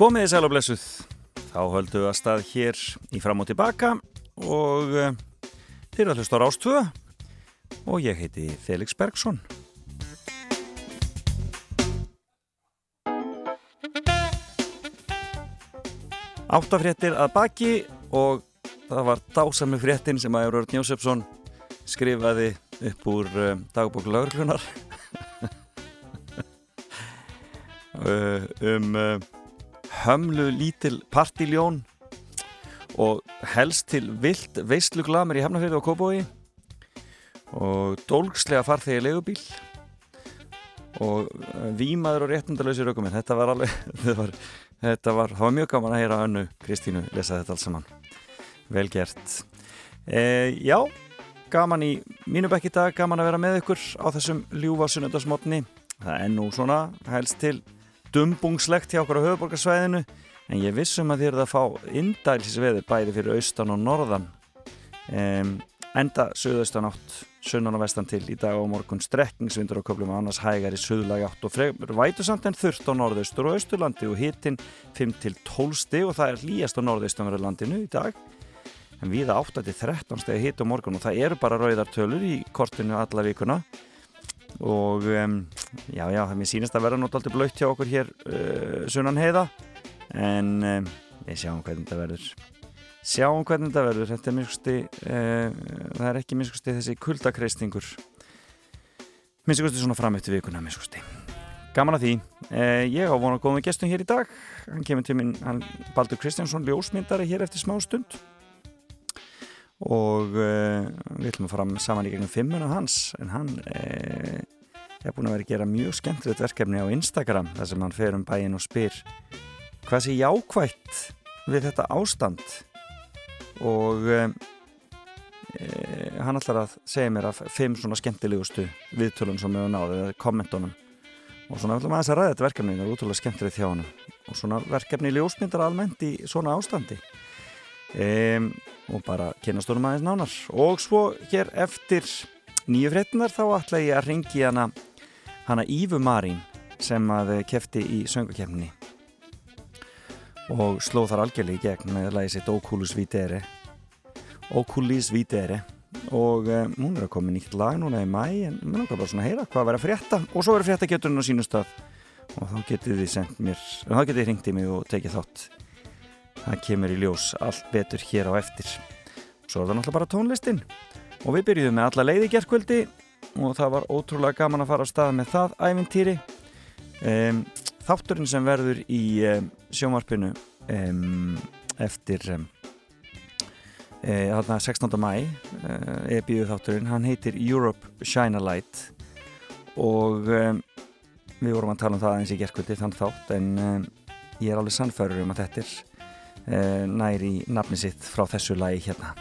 Komið í sælublessuð, þá höldum við að stað hér í fram og tilbaka og uh, þeir eru að hlusta á Rástvö og ég heiti Felix Bergsson. Áttafréttir að baki og það var dásamlu fréttin sem að Jörgur Jósefsson skrifaði upp úr uh, dagbók laurlunar uh, um uh, hömlu lítil partiljón og helst til vilt veistluglamur í Hafnarfjörðu og Kópói og dólgslega farþegi legubíl og výmaður og réttundalösi raukuminn þetta var alveg þetta var, þetta var, það var mjög gaman að heyra önnu Kristínu lesa þetta alls saman. Vel gert. E, já, gaman í mínu bekk í dag, gaman að vera með ykkur á þessum ljúfa sunnendasmotni það er nú svona helst til dumbungslegt hjá okkur á höfuborgarsvæðinu en ég vissum að þið eruð að fá indælsveður bæði fyrir austan og norðan. Um, enda söðaustan átt sunnan og vestan til í dag og morgun strekkingsvindur og köflum annars hægar í söðlagi átt og fremur vætusamt en þurft á norðaustur og austurlandi og hittinn 5-12 stig og það er líast á norðaustanverðarlandinu í dag. En við áttandi 13 stegi hitt á morgun og það eru bara rauðartölur í kortinu alla vikuna og um, já já það mér sínist að vera náttúrulega blöytt hjá okkur hér uh, sunnan heiða. En um, við sjáum hvernig þetta verður. Sjáum hvernig þetta verður. Þetta er miskusti uh, það er ekki miskusti þessi kuldakreistingur miskusti svona fram eftir vikuna miskusti gaman að því. Uh, ég á góða með gestum hér í dag. Hann kemur til minn, hann Baldur Kristjánsson ljósmyndari hér eftir smá stund og uh, við ætlum að fara saman í gegnum fimmuna hans en hann uh, er búin að vera að gera mjög skemmtilegt verkefni á Instagram þar sem hann fer um bæin og spyr hvað sé jákvægt við þetta ástand? Og uh, hann ætlar að segja mér af fimm svona skemmtilegustu viðtölun sem hafa náðið, eða kommentunum. Og svona ætlum að þess að ræða þetta verkefni það er útrúlega skemmtilegt hjá hann og svona verkefni ljósmyndar almennt í svona ástandi. Um, og bara kynastónum aðeins nánar. Og svo hér eftir nýju fréttinar þá ætla ég að ringi hana hana Ífu Marín sem að kefti í söngakefni og slóð þar algjörlega í gegn með lagi sitt Oculus Videre Oculus Videre og um, hún er að koma nýtt lag núna í mæ en mér nokkar bara svona að heyra hvað verður að frétta. Og svo verður frétta geturinn á sínu stað. Og þá getið þið sendt mér þá getið þið ringt í mig og tekið þátt það kemur í ljós allt betur hér á eftir. Svo er það náttúrulega bara tónlistin. Og við byrjuðum með alla leiði gerðkvöldi og það var ótrúlega gaman að fara á stað með það ævintýri. Um, þátturinn sem verður í um, sjónvarpinu um, eftir e, 16. mæ e, EBU þátturinn, hann heitir Europe Shine a Light. Og við vorum að tala um það eins í gerðkvöldi þann þátt en ég er alveg sannfærður um að þetta er næri nafni sitt frá þessu lagi hérna.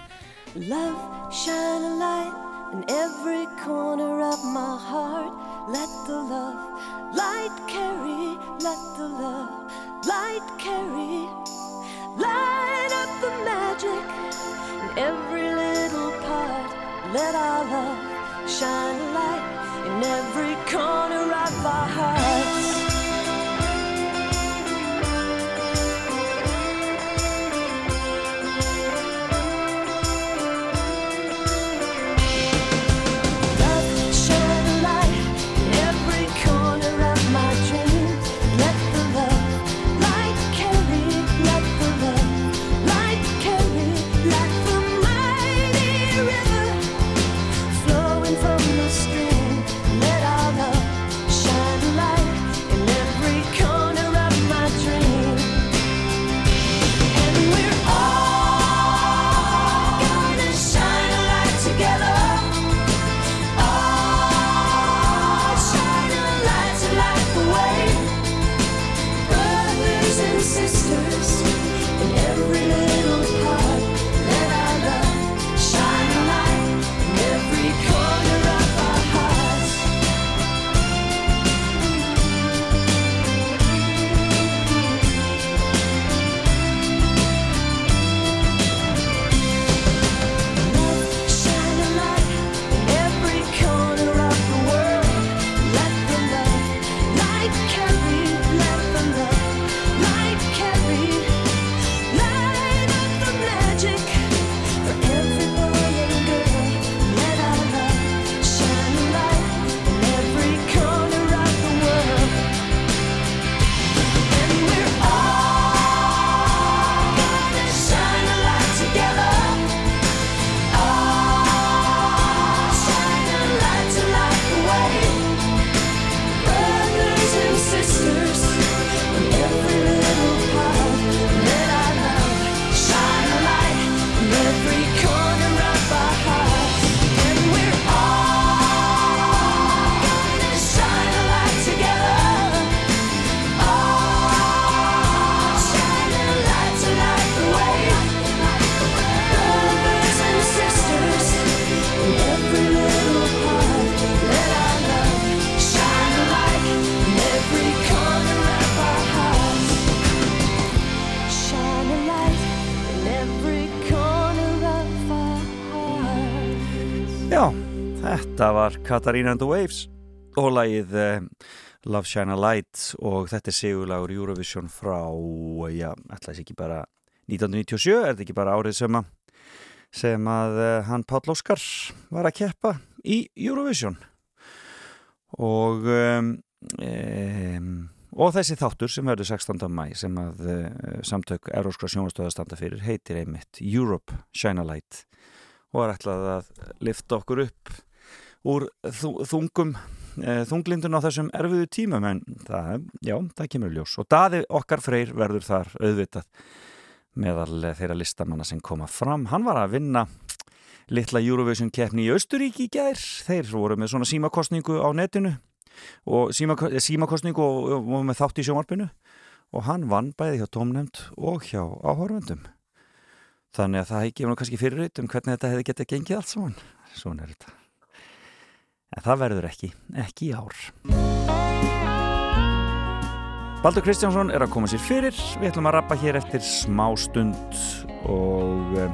Love shine a light in every corner of my heart. Let the love light carry Let the love light carry. Light up the magic in every little part. Let our love shine a light in every corner of our hearts Katarina and the Waves og lagið uh, Love Shine a Light og þetta er segulagur Eurovision frá, já, ætlaðis ekki bara 1997, er þetta ekki bara árið sem að, sem að uh, hann Páll Óskar var að keppa í Eurovision og um, um, og þessi þáttur sem verður 16. mæ sem að uh, samtök Eróskra sjónastöða standa fyrir heitir einmitt Europe Shine a Light og er ætlað að lifta okkur upp úr þungum e, þunglindun á þessum erfiðu tímum en það, já, það kemur ljós og daði okkar freyr verður þar auðvitað meðal þeirra listamanna sem koma fram. Hann var að vinna litla Eurovision keppni í Östuríki í gær. Þeir voru með svona símakostningu á netinu og símakostningu og, og með þátt í sjómarpinu og hann vann bæði hjá tómnefnd og hjá áhörvendum. Þannig að það gefur nú kannski fyrirreit um hvernig þetta hefði getið gengið allt saman. Svona er þetta en það verður ekki, ekki í ár. Baldur Kristjánsson er að koma sér fyrir. Við ætlum að rappa hér eftir smá stund og eh,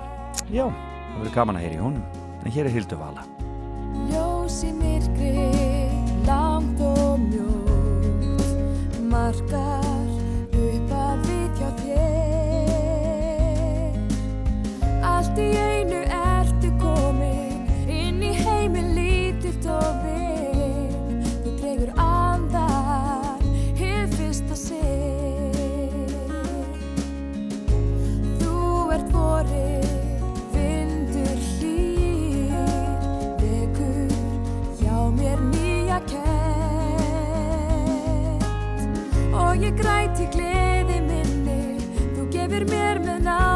já, það verður gaman að heyra í honum. En hér er Hildur Vala. Ljós í myrkri langt og mjótt margar upp að við hjá þér. Allt í einu ég græti gleði minni. Þú gefur mér með návist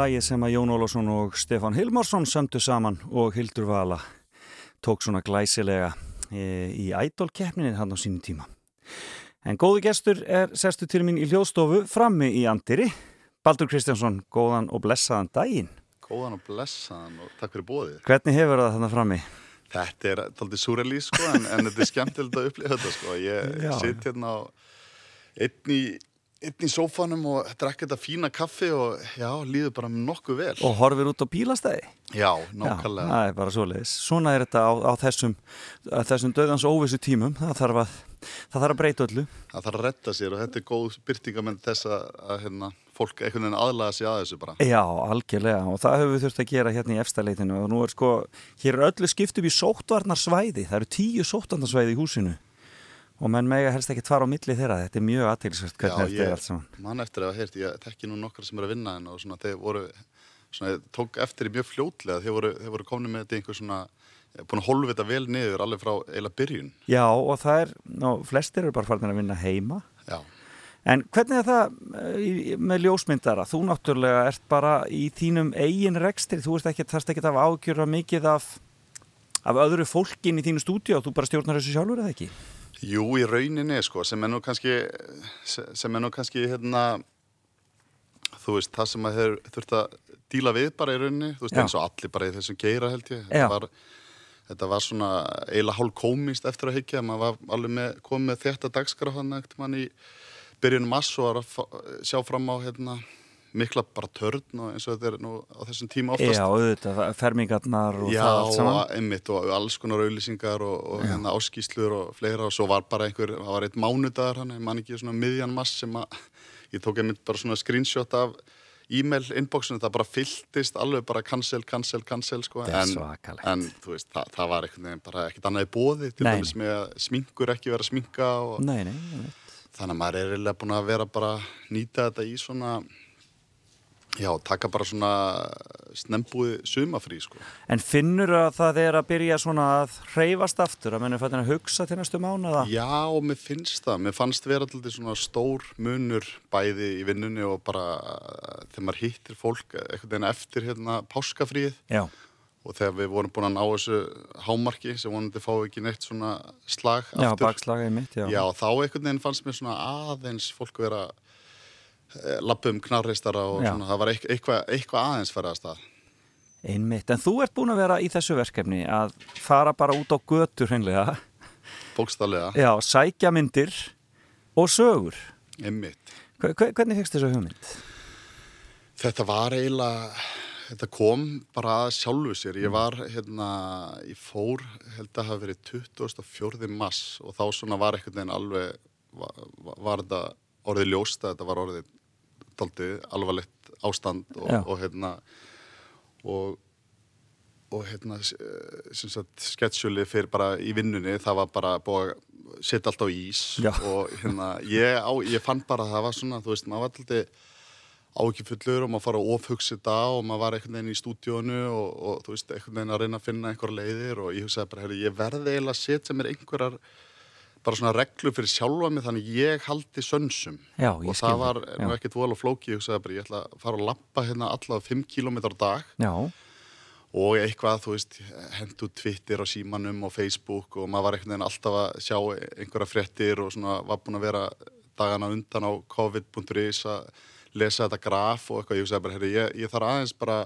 lagið sem að Jón Ólásson og Stefán Hilmarsson sömdu saman og Hildur Vala tók svona glæsilega e, í ædolkeppninni hann á sínum tíma. En góðu gestur er sestu til mín í hljóðstofu frammi í Andiri. Baldur Kristjánsson, góðan og blessaðan daginn. Góðan og blessaðan og takk fyrir bóðið. Hvernig hefur það þannig frammi? Þetta er aldrei súralí sko en, en þetta er skemmtilegt að upplifa þetta sko. Ég sitt hérna á einn í einn í sófanum og drekka þetta fína kaffi og já, líður bara nokkuð vel. Og horfir út á bílastæði? Já, nákvæmlega. það er bara svoleiðis. Svona er þetta á, á þessum, þessum döðans óvissu tímum. Það þarf, að, það þarf að breyta öllu. Það þarf að retta sér og þetta er góð byrtingamenn þess að, hérna, fólk einhvern veginn aðlaga sig að þessu bara. Já, algjörlega. Og það höfum við þurft að gera hérna í efstaleitinu. Og nú er sko, hér er öllu skiptum í sóttvarnarsvæði, það eru tíu sóttvarnarsvæði í húsinu og menn mega helst ekki tvara á milli þeirra, þetta er mjög aðtilsvært hvernig þetta er allt saman. man eftir að hafa heyrt, ég tekki nú nokkar sem er að vinna en og svona þeir voru, svona tók eftir í mjög fljótlega, þeir voru, voru komni með þetta í einhver svona, eh, búin að holfa þetta vel niður alveg frá eiginlega byrjun. Já, og það er, ná, flestir eru bara farin að vinna heima. Já, En hvernig er það eh, með ljósmyndara? Þú náttúrulega ert bara í þínum eigin rekstri, þú ert ekki, þarst ekki að ágjöra mikið af, af öðru fólkin í þínu stúdíu og þú bara stjórnar þessu sjálfur eða ekki? Jú í rauninni sko, sem er nú kannski, sem er nú kannski hérna, þú veist, það sem að þeir þurft að díla við bara í rauninni, þú veist, Já. eins og allir bara í þessum geira held ég. Þetta var, þetta var svona eiginlega hálf komist eftir að hyggja, maður var alveg með, komið með þetta dagskrá hann ekkert mann í byrjunum mass og var að sjá fram á hérna, mikla bara törn eins og þetta er nú á þessum tíma oftast. Já, auðvitað, fermingarnar og Já, það allt saman. og einmitt og alls konar auðlýsingar og, og hérna áskýslur og fleira og svo var bara einhver, það var eitt mánudagur hann, ég man ekki svona miðjan mass sem að ég tók einmitt bara svona screenshot af e-mail inboxinu, það bara fylltist alveg bara cancel, cancel, cancel sko, en, en þú veist, það, það var bara ekkert annað í bóði, til dæmis með að sminkur ekki vera að sminka og Nei, nei, nei. þannig að maður er eiginlega búin að vera bara nýta þetta í svona já, taka bara svona snembúið sumafrí sko En finnur að það er að byrja svona að hreyfast aftur, að menn er fættin að hugsa til næstu mánuða? Já, og mér finnst það. Mér fannst vera alltaf svona stór munur bæði í vinnunni og bara þegar maður hittir fólk einhvern veginn eftir hérna páskafríð Já, og þegar við vorum búin að ná þessu hámarki sem vonandi fá ekki neitt svona slag já, aftur. bakslagaði mitt, já. Já, þá einhvern veginn fannst mér svona aðeins fólk vera uh, lappa um knarreistara og svona, það var eitthvað, eitthvað, aðeins færið að stað. Einmitt, en þú ert búin að vera í þessu verkefni að fara bara út á götur hreinlega, Bókstallega, já, sækja myndir og sögur. einmitt. Hve- hve- Hvernig fegst þessu hugmynd? Þetta var eiginlega, þetta kom bara sjálfu sér. Ég var hérna, ég fór, held að hafa verið 24. mass og þá svona var einhvern veginn alveg, var, var þetta orðið ljóst að þetta var orðið daldið alvarlegt ástand og, og hérna, og, og hérna, sagt, sketsjuli fyrir bara í vinnunni, það var bara búið að setja allt á ís Já. og hérna, ég, á, ég fann bara að það var svona, þú veist, maður var alltaf ákjöfullur og maður fara að ofhugsa þetta og maður var einhvern veginn í stúdíónu og, og þú veist, einhvern veginn að reyna að finna einhverja leiðir og ég hugsaði bara, heyrðu, ég verði eiginlega að setja mér einhverjar bara svona reglur fyrir sjálfa mig þannig ég haldi sönsum. Já, ég og það. var nú ekkert vola flóki, ég hugsaði bara, ég ætla að fara að lappa hérna allavega 5 km á dag. Já, og eitthvað, þú veist, hendu Twitter og símanum og Facebook og maður var einhvern veginn alltaf að sjá einhverja fréttir og svona var búin að vera dagana undan á covid.is að lesa þetta graf og eitthvað, ég hugsaði bara, herri, ég, ég þarf aðeins bara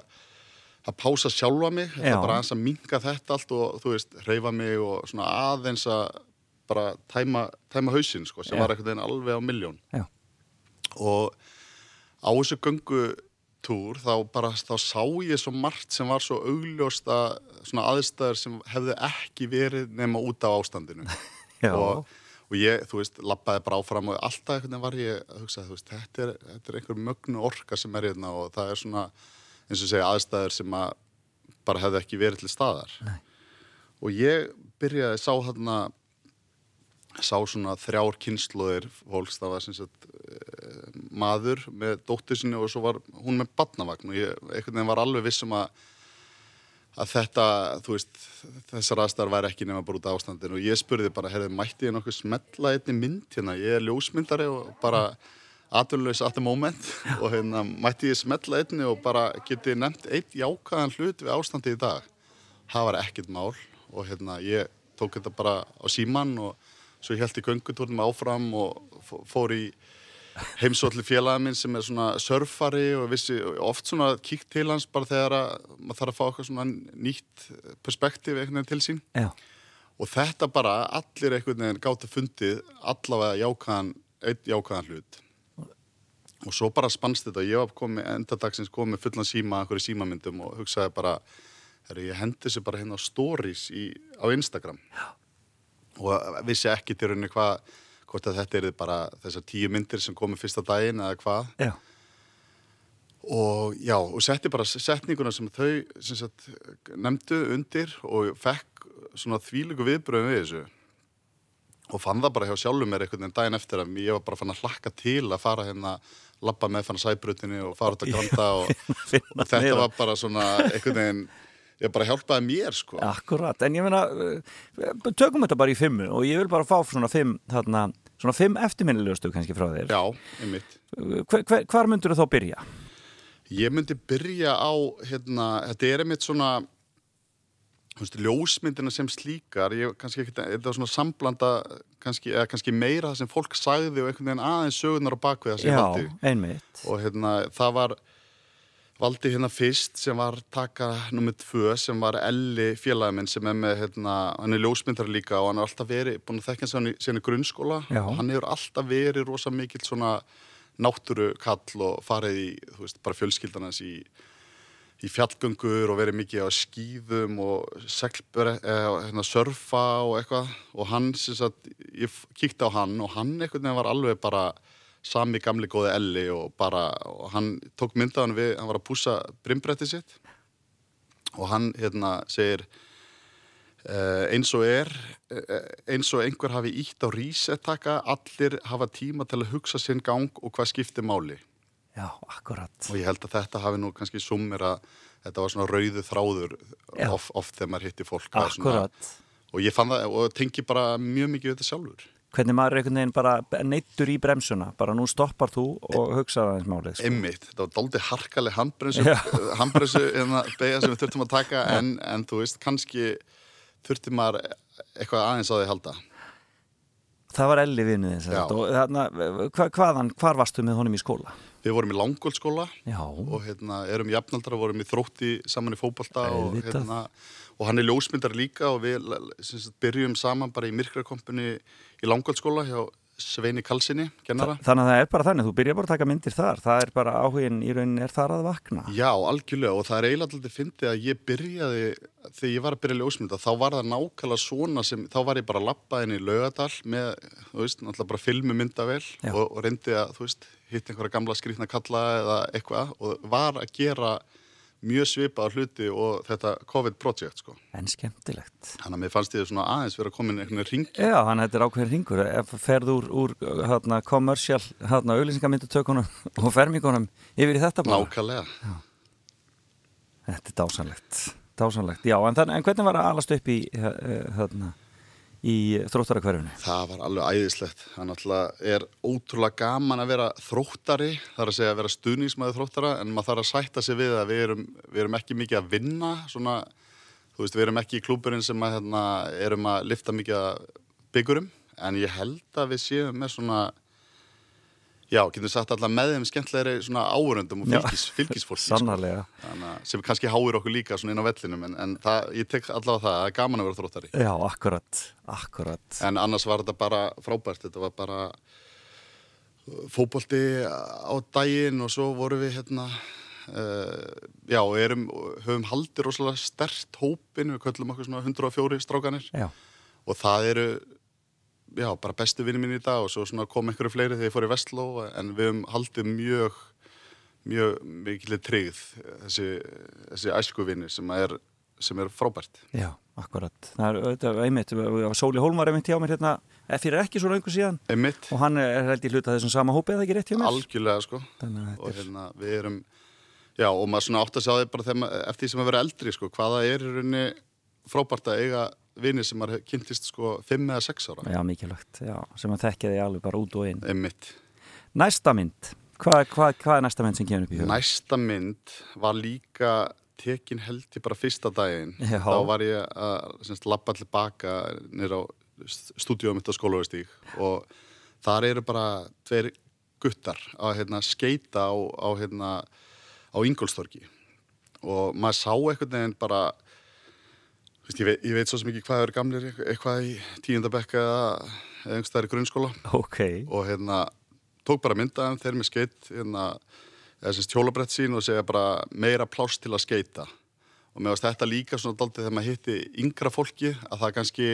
að pása sjálfa mig, bara aðeins að minka þetta allt og þú veist, reyfa mig og svona aðeins að bara tæma, tæma hausinn, sko, sem Já. var veginn alveg á miljón já, og á þessu göngutúr þá bara þá sá ég svo margt sem var svo augljóst að svona aðstæður sem hefði ekki verið nema út af ástandinu. Og, og ég, þú veist, lappaði bara áfram og alltaf einhvern veginn var ég að hugsa, veist, þetta er, þetta er einhver mögnu orka sem er hérna og það er svona, eins og segja, aðstæður sem að bara hefði ekki verið til staðar. Nei. og ég byrjaði, sá þarna sá svona þrjár kynnslóðir fólks, það var sem sagt eh, maður með dóttur sinni og svo var hún með badnavagn og ég einhvern veginn var alveg vissum að að þetta, þú veist, þessar aðstæðar væri ekki nema bara út af ástandinu. Og ég spurði bara, heyrðu, mætti ég nokkuð smetla einni mynd hérna, ég er ljósmyndari og bara atvinnulegs at the moment. Og hérna, mætti ég smetla einni og bara geti nefnt eitt jákaðan hlut við ástandi í dag? Það var ekkert mál. Og hérna, ég tók þetta bara á síman og svo ég held í göngutúrnum áfram og fó- fór í heimsóttli félagið minn sem er svona surfari og vissi oft svona kíkt til hans bara þegar að maður þarf að fá eitthvað svona nýtt perspektíf einhvern veginn til sín. Já, og þetta bara allir einhvern veginn gátt að fundið allavega jákaðan, einn jákaðan hlut. Og svo bara spannst þetta ég var komið, endadagsins komið fullan síma einhverju símamyndum og hugsaði bara herru, ég hendi þessu bara hérna á stories í, á Instagram. Já. Og vissi ekki til rauninni hvað hvort að þetta er bara þessar tíu myndir sem komið fyrsta daginn eða hvað. Já. og já, og setti bara setninguna sem þau sem sagt, nefndu undir og fekk svona þvílegu viðbröðum við þessu. Og fann það bara hjá sjálfum mér einhvern veginn daginn eftir að ég var bara fann að hlakka til að fara hérna lappa með fann að sæbrutinu og fara út að granta og, og þetta var bara svona einhvern veginn ég bara hjálpaði mér sko Akkurat, en ég meina uh, tökum þetta bara í fimmu og ég vil bara fá svona fimm, þarna, svona fimm eftirminnilegustu kannski frá þér já, einmitt hver, hver, Hvar myndur þú þá byrja? Ég myndi byrja á, hérna, þetta er einmitt svona, veist, ljósmyndina sem slíkar, ég kannski ekkert, þetta var svona samblanda, kannski, eða kannski meira það sem fólk sagði og einhvern veginn aðeins sögurnar á bakvið það sem ég Já, valdi. einmitt Og hérna, það var, valdi hérna fyrst sem var taka nummið tvö sem var Elli félagið minn sem er með, hérna, hann er ljósmyndar líka og hann er alltaf verið, búin að þekka hann síðan í grunnskóla Já. og hann hefur alltaf verið rosa mikill svona náttúru kall og farið í, þú veist, bara fjölskyldanans í, í fjallgöngur og verið mikið á skýðum og seglbere, eh, hérna, surfa og eitthvað og hann, sem sagt, ég kíkti á hann og hann einhvern veginn var alveg bara sami gamli góði Elli og bara, og hann tók myndaðan við, hann var að púsa brimbretti sitt. Og hann, hérna, segir Uh, eins og er uh, eins og einhver hafi ítt á reset-taka allir hafa tíma til að hugsa sinn gang og hvað skiptir máli. Já, akkurat. Og ég held að þetta hafi nú kannski summir að þetta var svona rauðu þráður oft, oft þegar maður hitti fólk svona, og ég fann það og tengi bara mjög mikið við þetta sjálfur Hvernig maður er einhvern veginn bara neittur í bremsuna bara nú stoppar þú og hugsaði aðeins málið sko. Einmitt, þetta var dálítið harkaleg handbremsu, Já. handbremsu hérna, beigja sem við þurftum að taka en, en þú veist, kannski þurfti maður eitthvað aðeins á því að halda Það var Elli vinnið þess og þarna, hva, hvaðan, hvar varstu með honum í skóla? Við vorum í langkóldskóla Já, og hérna, erum jafnaldra, vorum í þrótti saman í fótbolta og, hérna, og hann er ljósmyndar líka og við sagt, byrjum saman bara í myrkrakompunni í langkvöldskóla hjá Sveini Kalsinni, kennara. þannig að það er bara þannig þú byrja bara að taka myndir þar það er bara áhugin í raunin er þar að vakna Já, algjörlega og það er eiginlega alltaf fyndið að ég byrjaði, þegar ég var að byrja ljósmynda þá var það nákvæmlega svona sem, þá var ég bara að lappa inn í laugadal með, þú veist, náttúrulega bara filmu myndavel Já. og, og reyndi að, þú veist, hitt einhverja gamla skrýtna kalla eða eitthvað og var að gera mjög svipað hluti og þetta COVID-projekt, sko. en skemmtilegt Þannig að mér fannst ég svona aðeins vera komin einhvern veginn ring. Já, hann þetta er ákveðin ringur ef ferð úr, úr hérna, kommersial hérna, auðlýsingamyndutökunum og fermingunum yfir í þetta bara Nákvæmlega. Þetta er dásanlegt, dásanlegt. Já, en, þann, en hvernig var að alast upp í, eh, hérna, í þróttarakverfinu? Það var alveg æðislegt. Það er ótrúlega gaman að vera þróttari, það er að segja að vera stuðningsmæður þróttara, en maður þarf að sætta sig við að við erum, við erum ekki mikið að vinna, svona, veist, við erum ekki í klúburinn sem að, hérna, erum að lifta mikið að byggurum, en ég held að við séum með svona, já, getum sagt alltaf með þeim skemmtlegri svona áuröndum og fylgis, fylgisfólki. sko. Sannarlega. Þannig að sem kannski háir okkur líka svona inn á vellinum, en, en það, ég tek allavega það, það er gaman að vera þróttari. Já, akkurat, akkurat. En annars var þetta bara frábært, þetta var bara uh, fótbolti á daginn og svo vorum við hérna, uh, já, erum, höfum haldið rosalega stert hópin, við köllum okkur svona 104 strákanir Já, og það eru, já, bara bestu vinni mín í dag og svo kom einhverju fleiri þegar ég fór í Vestló en við höfum haldið mjög, mjög mikilvæg tryggð þessi, þessi æskuvinni sem er, sem er frábært. já, akkurat. Það er auðvitað einmitt, Sóli Hólmar einmitt hjá mér hérna, eh, fyrir ekki svo raungu síðan Einmitt, og hann er held í hluta þessum sama hópi eða ekki rétt hjá mér? algjörlega sko. Að og er, hérna við erum já og maður svona átt að sjá því bara maður, eftir því sem að vera eldri sko hvaða er í rauninni frábært að eiga vini sem maður kynntist sko 5 eða 6 ára já, mikilvægt, já, sem að þekkja því alveg bara út og inn. einmitt Næsta mynd, hvað, hvað, hvað er næsta mynd sem kemur upp í huga? næsta mynd var líka tekin held ég bara fyrsta daginn Já. þá var ég að semst, labba tilbaka nýr á stúdíóum mitt á skólavistík og þar eru bara tveir guttar að hérna, skeita á, á, hérna, á Ingolstorgi og maður sá einhvern veginn bara þú veist, ég, veit, ég veit svo sem ekki hvað eru gamlir eitthvað í tíundabekka eða eða einhvers staðar í grunnskóla. Ok, og hérna tók bara myndaðum þeir með skeitt hérna, eða semst hjólabrett sín og segja bara meira pláss til að skeita. Og mér varst þetta líka svona daldið þegar maður hitti yngra fólki að það kannski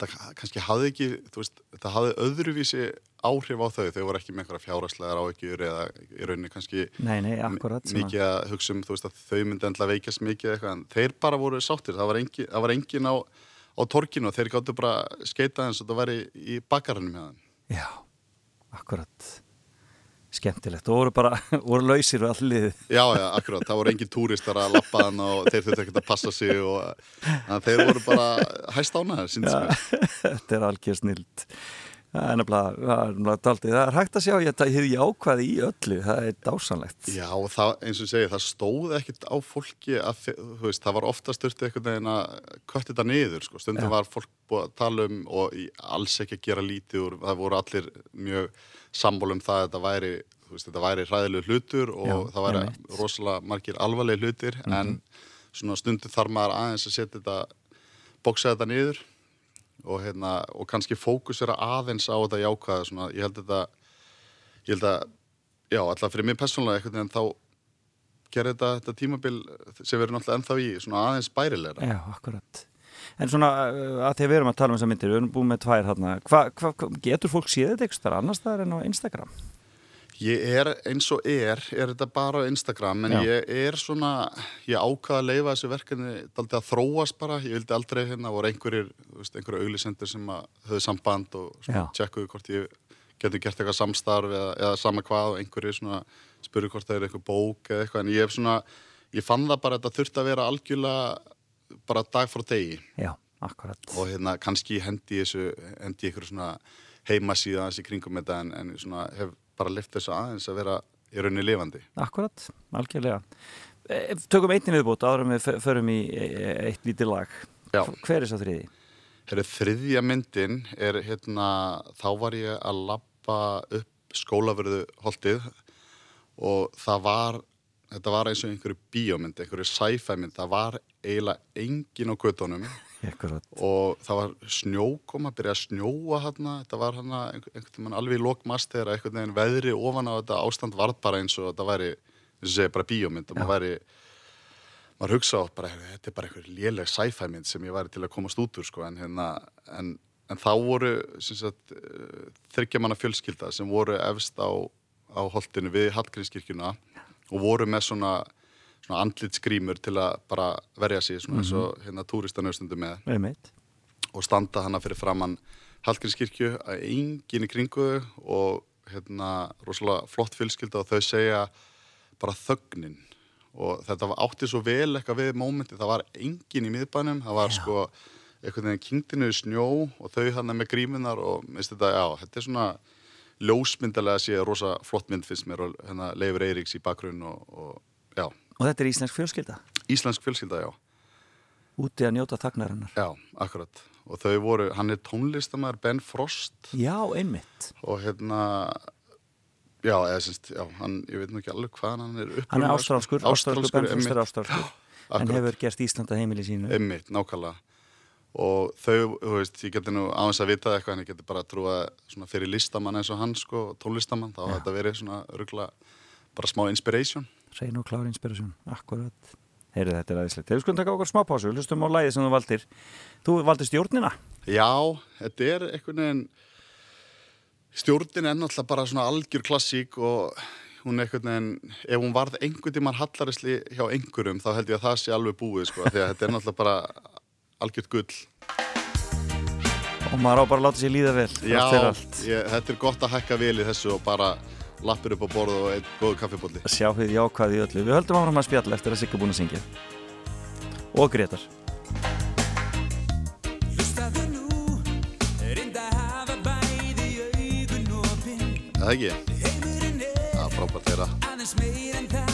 það kannski hafði ekki veist, það hafði öðruvísi áhrif á þau þau voru ekki með einhverja fjáraslegar áhyggjur eða í rauninni kannski nei, nei, akkurat, mikið að hugsa um veist, að þau myndi endla veikast mikið eitthvað en þeir bara voru sáttir, það var engin, það var engin á, á torkinu og þeir gáttu bara skeita eins og það væri í hjá þeim. Já, akkurat skemmtilegt. Og voru bara, voru lausir og allir Já, já, akkurat, það voru engin túristar að lappa þann og þeir þurftu ekkert að passa sig og þeir voru bara hæst ánaðar, síndist mér Þetta er algjör snild Það er náttúrulega daldið, það er hægt að sjá ég hefði ákvaði í öllu, það er dásanlegt Já, það, eins og segi, það stóð ekkert á fólki að, þú veist, það var ofta styrtið einhvern veginn að kötti þetta niður, sko, stundum Já. var fólk búið að tala um og alls ekki að gera lítið úr, það voru allir mjög sambólum það að þetta væri, veist, þetta væri hræðilegu hlutur og Já, það væri rosalega margir alvarlega hlutir mm -hmm. en svona stundu þarf maður aðeins að setja þetta, bóksa þetta niður og, hérna, og kannski fókusera aðeins á þetta jákvæða svona, ég held þetta ég held að, já, alltaf fyrir mig personlega eitthvað en þá gerir þetta, þetta tímabil sem við erum alltaf ennþá í svona aðeins bærilegra Já, akkurat En svona uh, að því að við erum að tala um þessa myndir, við erum búin með tvær hérna, hva, hva, getur fólk séð þetta eitthvað annars þar en á Instagram? Ég er eins og er, er þetta bara á Instagram, en Já. ég er svona, ég ákvaða að leifa þessu verkefni daldi að þróast bara, ég vildi aldrei hérna, voru einhverjir, einhverju auglisendur sem höfðu samband og tjekkuðu hvort ég getur gert eitthvað samstarf eða, eða sama hvað og einhverju svona spuru hvort það er eitthvað bók eða eitthvað, en ég hef svona, ég fann það bara að þetta þurfti að vera algjörlega bara dag frá degi. Já, akkurat. Og hérna kannski hendi þessu hendi ykkur svona heimasíða þessi kringum þetta en, en svona hef bara lift þessu aðeins að vera í rauninni lifandi. Akkurat, algjörlega. E, Tökum einni viðbútt áður við förum í e, e, eitt lítið lag. Já. Hver er þess að þriði? Herru, þriðja myndin er hérna, þá var ég að lappa upp skólaverðu holdið og það var þetta var eins og einhverju bíómynd, einhverju sci-fi mynd, það var eiginlega engin á göttunum og það var snjókoma, byrjaði að snjóa hérna, þetta var hérna einhvern veginn alveg í lokmast þegar einhvern veginn veðri ofan á þetta ástand varð bara eins og þetta væri, eins og segja, bara bíómynd. Og maður væri, maður hugsa á bara, þetta er bara einhverju léleg sci-fi mynd sem ég væri til að komast út úr sko, en hérna, en, en þá voru eh, þryggja manna fjölskylda sem voru efst á, á holdinu við Hallgrímskirkjuna og voru með svona, svona andlitsgrímur til að bara verja sig svona, mm -hmm. eins og mhm. hérna túristanauðstundu með Einmitt. og standa hana fyrir framann Hallgrímskirkju að enginn í kringuðu og hérna rosalega flott fylskilda og þau segja bara þögnin og þetta átti svo vel eitthvað við mómenti, það var enginn í miðbænum það var já. sko einhvern veginn kingdinu í snjó og þau hann með gríminar og minnst þetta, já, þetta er svona ljósmyndalega sé rosa flott mynd finnst mér og hérna Leifur Eiríks í bakgrunn og, og já. Og þetta er íslensk fjölskylda? Íslensk fjölskylda, já. Úti að njóta þagnarinnar? Já, akkurat. Og þau voru, hann er tónlistamæður Ben Frost. Já, einmitt. Og hérna, já, eða semst, já, hann, ég veit nú ekki alveg hvað hann er uppið. Hann er ástrálskur, ástrálskur, Ben Frost er ástrálskur. En hefur gerst Íslanda heimili sínu. Einmitt, nákvæmlega og þau, þú veist, ég geti nú þess að vita eitthvað en ég geti bara að trúa svona fyrir listamann eins og hann sko, tónlistamann þá ja. þetta verið svona örugla bara smá inspiration Reyn og klár inspiration, akkurat Heyrðu þetta er aðeinslegt, hefur sko að taka okkur smá pásu hlustum á læði sem þú valdir. Þú valdir stjórnina? Já, þetta er einhvern veginn stjórnin er náttúrulega bara svona algjör klassík og hún er einhvern veginn ef hún varð einhvern tímar hallarisli hjá einhverjum þá held ég að það sé alveg búið sko, því að þetta er náttúrulega bara algjört gull. Og maður á bara að láta sér líða vel. Já, ég, þetta er gott að hækka vel í þessu og bara lappir upp á borðu og einn góðu kaffibólli sjá því jákvæði í öllu. Við höldum áfram að spjalla eftir að Sigga búin að syngja. Og Gretar Það er ekki? Það er frábært að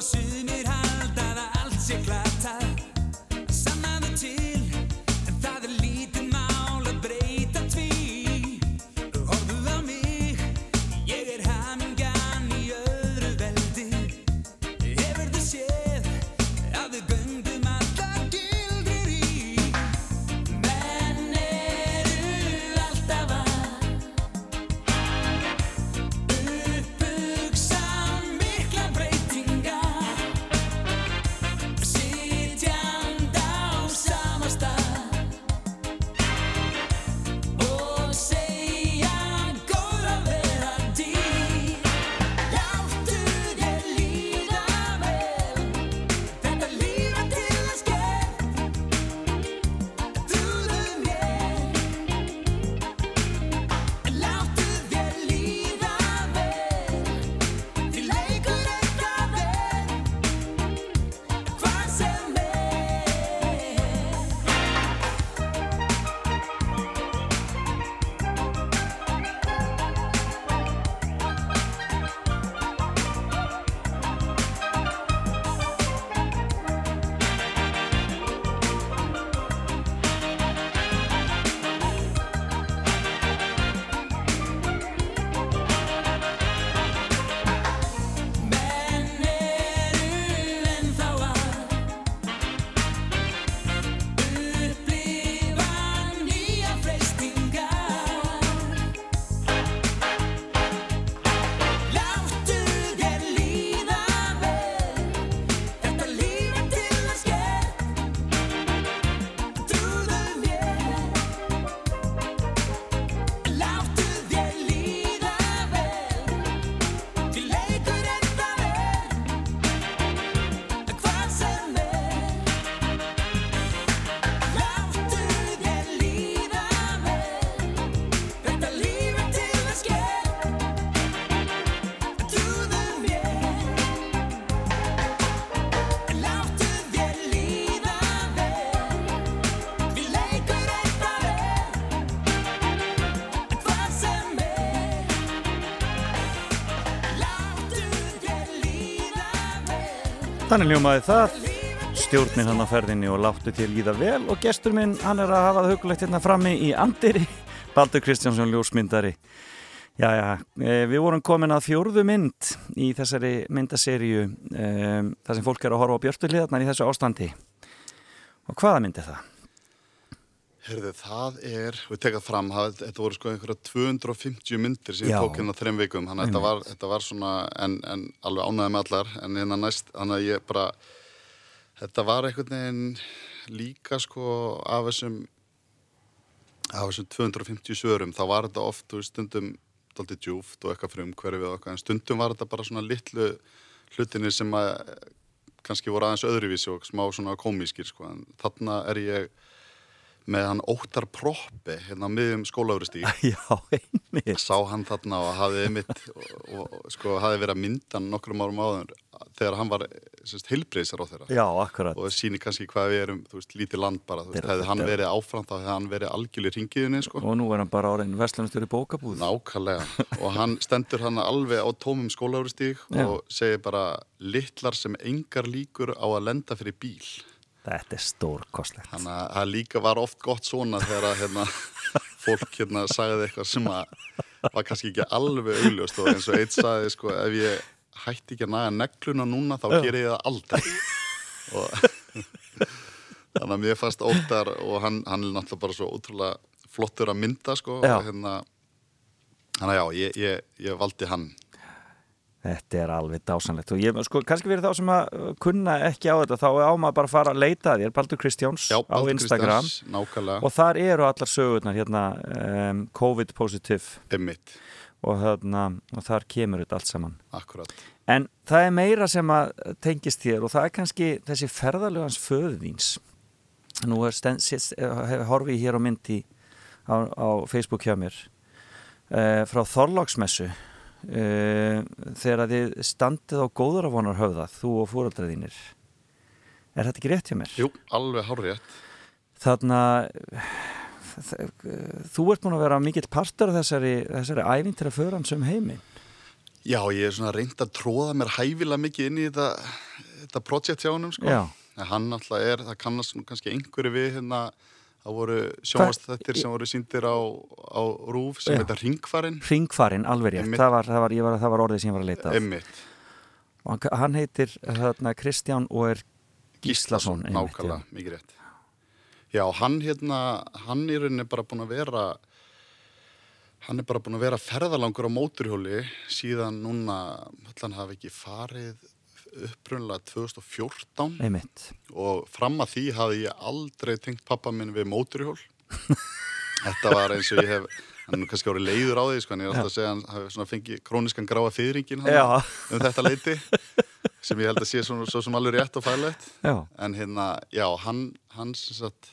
overseas. Þannig ljómaði það, stjórnin hann á ferðinni og láttu til líða vel og gestur minn hann er að hafa það hugulegt hérna frammi í Andiri, Baldur Kristjánsson ljósmyndari. Já, já, eh, við vorum komin að fjórðu mynd í þessari myndaseríu um, þar sem fólk er að horfa á björnstuðliðarnar í þessu ástandi. Og hvaða mynd er það? Herðu, það er, við tekað fram, það, þetta voru sko einhverja 250 myndir sem ég tók hérna þreim vikum, þannig að þetta var, þetta var svona, en, en alveg ánæði með allar, en hérna næst, þannig að ég bara, þetta var einhvern veginn líka sko af þessum, af þessum 250 svörum, þá var þetta oft, þú veist, stundum daldið djúft og eitthvað frum hverju við og eitthvað, en stundum var þetta bara svona litlu hlutinir sem að kannski voru aðeins öðruvísi og smá svona komískir sko, en þarna er ég með hann Óttar Proppi hérna á miðjum skólaugristík sá hann þarna og hafði einmitt og, og, sko hafði verið að mynda nokkrum árum áður þegar hann var heilbreyðsar á þeirra Já, og það sýnir kannski hvað við erum, veist, lítið land bara, þú veist, hefði hann verið áfram þá hefði hann verið algjörlega ringiðinni, sko. Og nú er hann bara orðin verslunastur í bókabúð. Nákvæmlega, og hann stendur hann alveg á tómum skólaugristík og segir bara litlar sem engar líkur á að lenda fyrir bíl Þetta er stórkostlegt. Þannig að það líka var oft gott svona þegar að hérna, fólk hérna sagði eitthvað sem að var kannski ekki alveg augljóst og eins og eitt sagði sko ef ég hætti ekki að naga negluna núna þá ger ég það aldrei. Og þannig að mér fannst óttar og hann, hann er náttúrulega bara svo ótrúlega flottur að mynda sko og hérna. Þannig að já, ég, ég, ég valdi hann Þetta er alveg dásanlegt og ég, sko, kannski fyrir þá sem að uh, kunna ekki á þetta þá á maður bara að fara að leita að þér Baldur Kristjáns Já, á Baldur Instagram. Kristjáns, og þar eru allar sögurnar hérna um, COVID positive emmitt, og, hérna, og þar kemur þetta allt saman. Akkurat. En það er meira sem að tengist þér og það er kannski þessi ferðalögans föðvíns nú er hef, horfi ég hér á myndi á, á Facebook hjá mér uh, frá Þorláksmessu uh, þegar að þið standið á góðuravonar höfða þú og fóröldra þínir er þetta ekki rétt hjá mér? Jú, alveg hárrétt Þarna þú ert búin að vera mikill partur af þessari, þessari ævintira förans um heiminn Já, ég er svona reynd að tróða mér hæfilega mikið inn í þetta, þetta projekt hjá honum, sko. En hann alltaf er, það kannast kannski einhverju við hérna, það voru sjónvastættir sem voru síndir á, á rúf sem heita Ringfarin, Ringfarinn, alveg rétt, það var, það, var, ég var, það var orðið sem ég var að leita Emmitt, og hann, heitir þarna, Kristján og er Gíslason nákvæmlega, mikið rétt. Já, hann hérna, hann í rauninni bara búin að vera, hann er bara búin að vera ferðalangur á móturhjóli síðan núna, hann hafi ekki farið upprunlega 2014 já, einmitt. Og fram að því hafði ég aldrei tengt pappa minn við móturhjól þetta var eins og ég hef hann er kannski árið leiður á því sko, en ég er alltaf að segja hann hafi fengið króniskan gráa fyrringin Já. um þetta leiti sem ég held að sé svona, svo sem alveg rétt og fælegt en hérna, já, hann hann sem sagt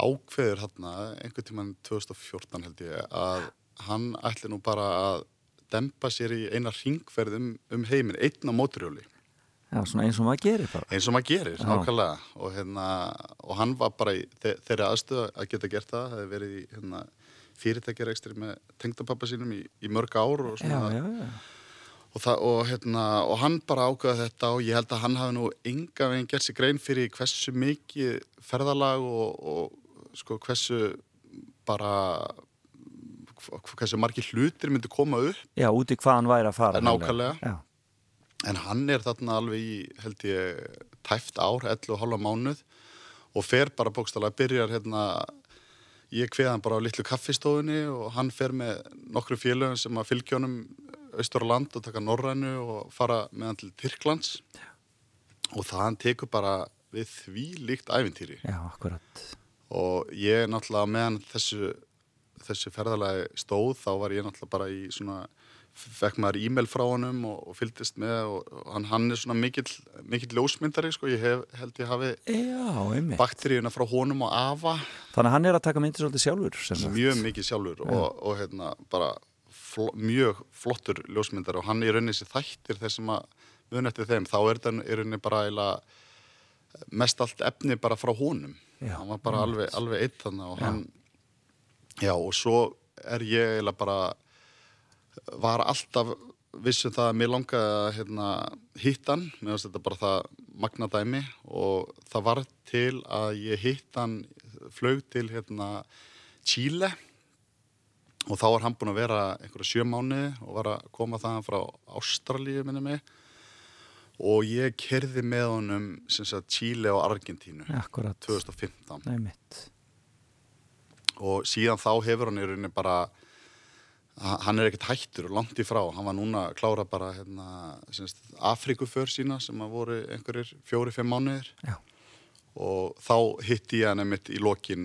ákveður hérna einhvern tímann 2014 held ég að hann ætli nú bara að dempa sér í eina ringferð um, um heiminn, einn á móturhjóli já, svona eins og maður gerir bara. Eins og maður gerir, Já. nákvæmlega. Og, hérna, og hann var bara í þe þeirri aðstöðu að geta gert það það hefði verið í hérna, fyrirtækjarekstri með tengdapappa sínum í, í mörg ár og, svona, já, já, Og, það, og, hérna, og hann bara ákveða þetta og ég held að hann hafi nú enga veginn gert sér grein fyrir hversu mikið ferðalag og, og sko, hversu bara hversu margir hlutir myndi koma upp. Já, út í hvað hann væri að fara. Nákvæmlega. Já, En hann er þarna alveg í, held ég, tæft ár, 11 og halva mánuð og fer bara bókstala, byrjar hérna, ég kveða hann bara á litlu kaffistofunni og hann fer með nokkru félögum sem að fylgja honum austur á land og taka Norrænu og fara með hann til Tyrklands. Og það hann tekur bara við því líkt æfintýri já, akkurat. Og ég náttúrulega meðan þessu, þessu ferðalagi stóð þá var ég náttúrulega bara í svona fekk maður e-mail frá honum og, og fylgdist með og, og hann, hann er svona mikill, mikill ljósmyndari sko, ég hef, held ég hafi Já, bakteríuna frá honum og afa. Þannig að hann er að taka myndir svolítið sjálfur mjög mikið sjálfur og, og hérna bara fl mjög flottur ljósmyndari og hann er rauninni sér þættir þeir sem að eftir þeim, þá er þetta í rauninni bara eiginlega mest allt efni bara frá honum. Já, hann var bara alveg, alveg eitt þannig og hann já og svo er ég eiginlega bara var alltaf vissum það að mér langaði að hérna, hitta hann, mér finnst þetta bara það magnadæmi og það var til að ég hitt hann, flög til hérna, Chile. Og þá var hann búinn að vera einhverja sjö mánu og var að koma þaðan frá Ástralíu minni mig. Og ég kerði með honum sem sagt Chile og Argentínu. Akkurat, 2015 nei mitt og síðan þá hefur hann í rauninni bara hann er ekkert hættur og langt í frá. Hann var núna að klára bara hérna, Afrikuför sína sem að voru einhverjir fjóri-fimm mánuðir. Já. og þá hitti ég hann einmitt í lokin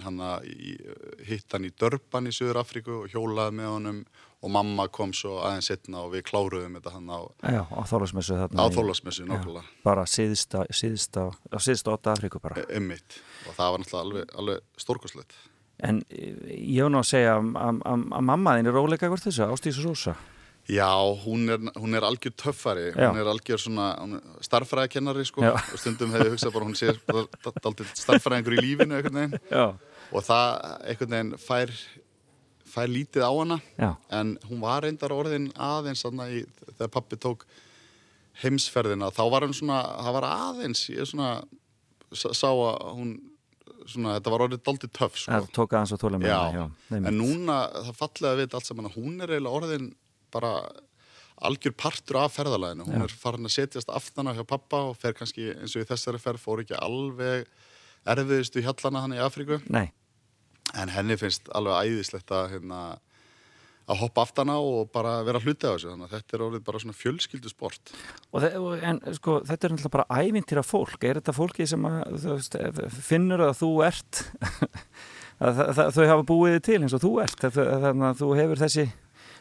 hitt hann í Dörban í Suður Afriku og hjólaði með honum. Og mamma kom svo aðeins setna og við kláruðum þetta hann á, Já, á þólasmessu þarna á þólasmessu nokkulega Bara síðsta, síðsta, síðsta åtta Afríku bara. Einmitt. Og það var náttúrulega alveg, alveg stórkoslegt En eh, ég hef nú að segja að- að að- að mamma þín er róleika hvort þessu, Ástísa Rósa. Já, hún er, hún er algjör töffari, Já. hún er algjör svona hún starffræðikennari sko. Já. og stundum hefði ég hugsað bara hún sé daldið starffræðingur í lífinu einhvern veginn. Já, og það einhvern veginn fær, fær lítið á hana. Já, en hún var reyndar orðin aðeins í, þegar pappi tók heimsferðina. Þá var hún svona, það var aðeins ég svona sá að hún svona, þetta var orðið daldið töff sko. það tók aðeins Já, hana, nei, en núna það fallega að vita allt saman að hún er eiginlega orðin bara algjör partur af ferðalæðinu, hún Já. er farin að setjast aftana hjá pappa og fer kannski eins og í þessari ferð fór ekki alveg erfiðistu hjallana hann í Afríku. Nei, en henni finnst alveg æðislegt að hérna, að hoppa aftana og bara vera hluti af þessu, þannig að þetta er orðið bara svona fjölskyldu sport. en sko, þetta er náttúrulega bara ævintýra fólk. Er þetta fólki sem að, veist, finnur að þú ert að, þau hafa búið til eins og þú ert? Þannig að þú hefur þessi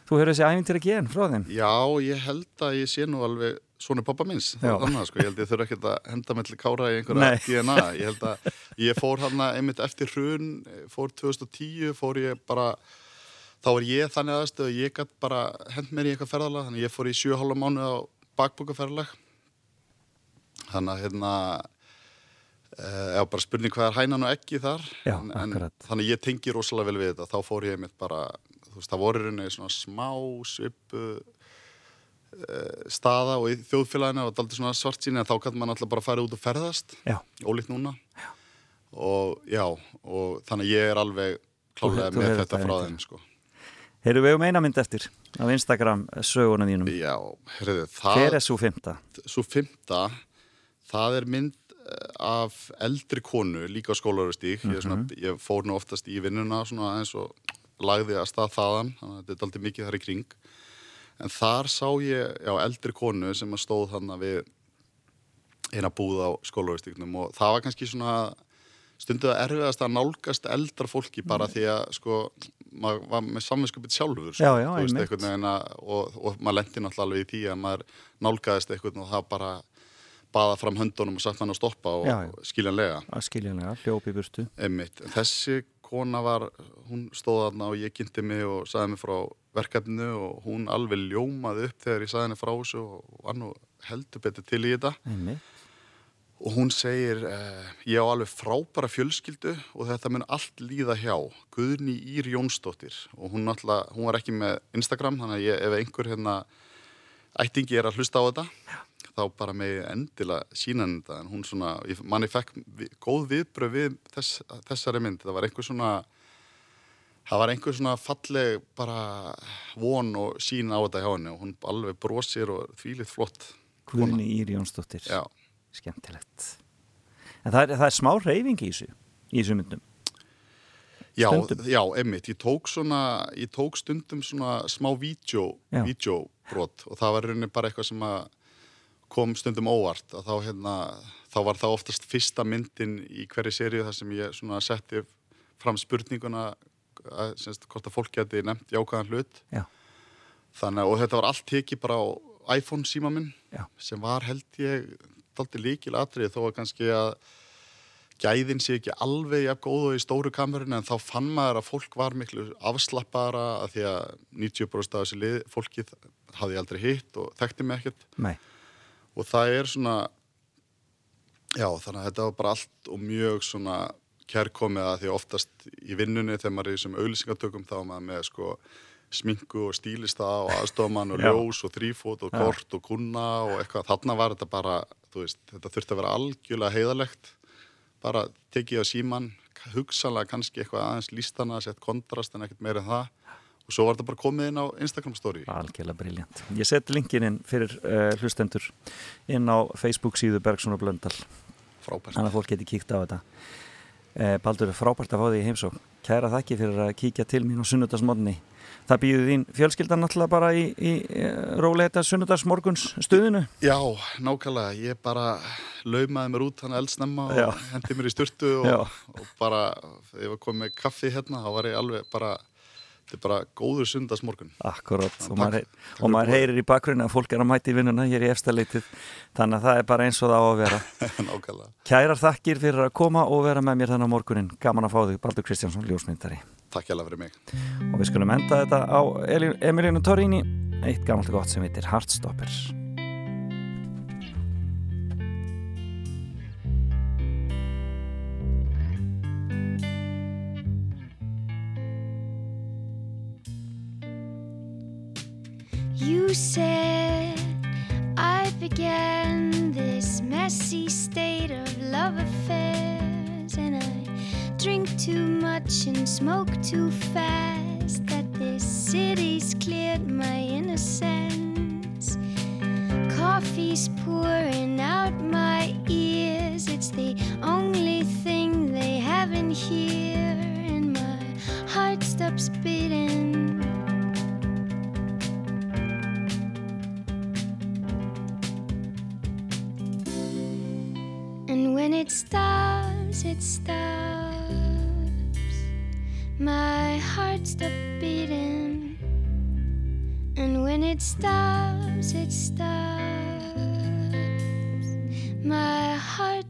þú hefur þessi ævintýra gen frá þeim? Já, ég held að ég sé nú alveg svona pappa minns, er annað sko, ég held ég þurfa ekkert að henda með til kára í einhverja Nei. DNA, ég held að ég fór hann einmitt eftir hrun, fór 2010, fór ég bara, þá var ég þannig aðstöð að ég gætt bara hend mér í eitthvað ferðalag, þannig að ég fór í 7,5 mánu á bakbúkaferðalag, þannig að hérna, uh, já bara spurning hvað er hænan og ekki þar, Já, en, en, þannig að ég tengi rosalega vel við þetta, þá fór ég einmitt bara, þú veist, það voru í rauninni svona smá svipu staða og í þjóðfélaginu og daldi svona svart síni en þá kannski maður alltaf bara fara út og ferðast. Já, ólíkt núna. Já. og já, og þannig að ég er alveg klálega með þetta þetta frá þeim sko. Heyrðu við um eina mynd eftir á Instagram söguna þínum Já, heyrðu, Hver það er svo fymta? svo fymta, það er mynd eh, af eldri konu líka á skólarustík ég, er svona, Mhm. ég fór nú oftast í vinnuna eins og lagði að stað þaðan þannig að þetta er aldrei mikið þar í kring en þar sá ég já, eldri konu sem að stóð þarna við eina búð á skólarustíknum og það var kannski svona stundu að erfiðast að nálgast eldra fólki bara því að sko maður var með samvinskupið sjálfur sko, Já, já, veist, að, og, og maður lendi náttúrulega alveg í því að maður nálgaðist einhvern og það bara baða fram höndunum og satt hann að stoppa og Já, skiljanlega. Skiljanlega, hljópi burtu. Einmitt. Þessi kona var hún stóð þarna og ég kynnti mig og saði mig frá verkefninu og hún alveg ljómaði upp þegar ég saði henni frá þessu og var nú heldur betur til í þetta. Einmitt. Og hún segir eh, ég á alveg frábæra fjölskyldu og þetta mun allt líða hjá. Guðni Ír Jónsdóttir. Og hún, alltaf, hún var ekki með Instagram þannig að ég, ef einhver hérna ættingi er að hlusta á þetta þá bara með endilega sína henni þetta. En hún svona, ég, manni fekk vi, góð viðbröð við þess, þessari mynd. Það var einhver svona það var einhver svona falleg bara von og sín á þetta hjá henni. Og hún alveg brosir og þvílið flott. Guðni Ír Jónsdóttir. Já, Skemmtilegt. En það er, það er smá reyfing í þessu í þessu myndum. Já, já, einmitt, ég tók svona, ég tók stundum svona smá vídeobrot og það var rauninni bara eitthvað sem að kom stundum óvart. Þá hérna, þá var það oftast fyrsta myndin í hverju seríu þar sem ég svona setti fram spurninguna að, semst, hvort að fólk geti nefnt jákvæðan hlut. Já, þannig og þetta var allt tekið bara á iPhone síma minn Já. sem var held ég dalti líkil atrið þó að kannski að gæðin sé ekki alveg jafn góð og í stóru kamerunni en þá fann maður að fólk var miklu afslappara að því að 90% af þessi lið, fólkið hafði aldrei hitt og þekkti mig ekkert. Nei, og það er svona já þannig að þetta var bara allt og mjög svona kærkomið að því oftast í vinnunni þegar maður er í þessum auðlýsingatökum þá maður með sko sminku og stílista og aðstofamann og ljós og þrýfót og kort og kuna og eitthvað. Þarna var þetta bara, veist, þetta þurfti að vera algjörlega heiðalegt. Bara tekið á síman, hugsanlega kannski eitthvað aðeins lístana, sett kontrast en ekkert meira en það. Og svo var þetta bara komið inn á Instagram story. Algjörlega briljant. Ég seti linkin inn fyrir uh, hlustendur inn á Facebook síðu Bergson og Blöndal Frábært. þannig að fólk geti kíkt á þetta uh, Baldur, frábært að fá því heimsók Kæra þakki fyrir að kíkja til mín á sunnudagsmodni Það býður þín fjölskyldan náttúrulega bara í, í uh, róleita sunnudagsmorguns stuðinu Já, nákvæmlega. Ég bara laumaði mér út hann eldsnemma Já. og hendi mér í styrtu Já. og, og bara, ef ég var komið með kaffi hérna, þá var ég alveg bara, þetta er bara góður sundagsmorgun. Akkurát og, Takk. og maður heyrir í bakgrunni að fólk er að mæti í vinnuna hér í efstaleitið þannig að það er bara eins og það á að vera. Kærar þakkir fyrir að koma og vera með mér þennan morgunin Gaman að fá þig, Baldur Kristjánsson, ljósmyndari Takk hjá fyrir mig. og við skulum enda þetta á Emilínu Torrini eitt gamalt gott sem heitir Heartstopper You said I began this messy state of love affairs, and I drink too much and smoke too fast. That this city's cleared my innocence. Coffee's pouring out my ears. It's the only thing they have in here, and my heart stops beating.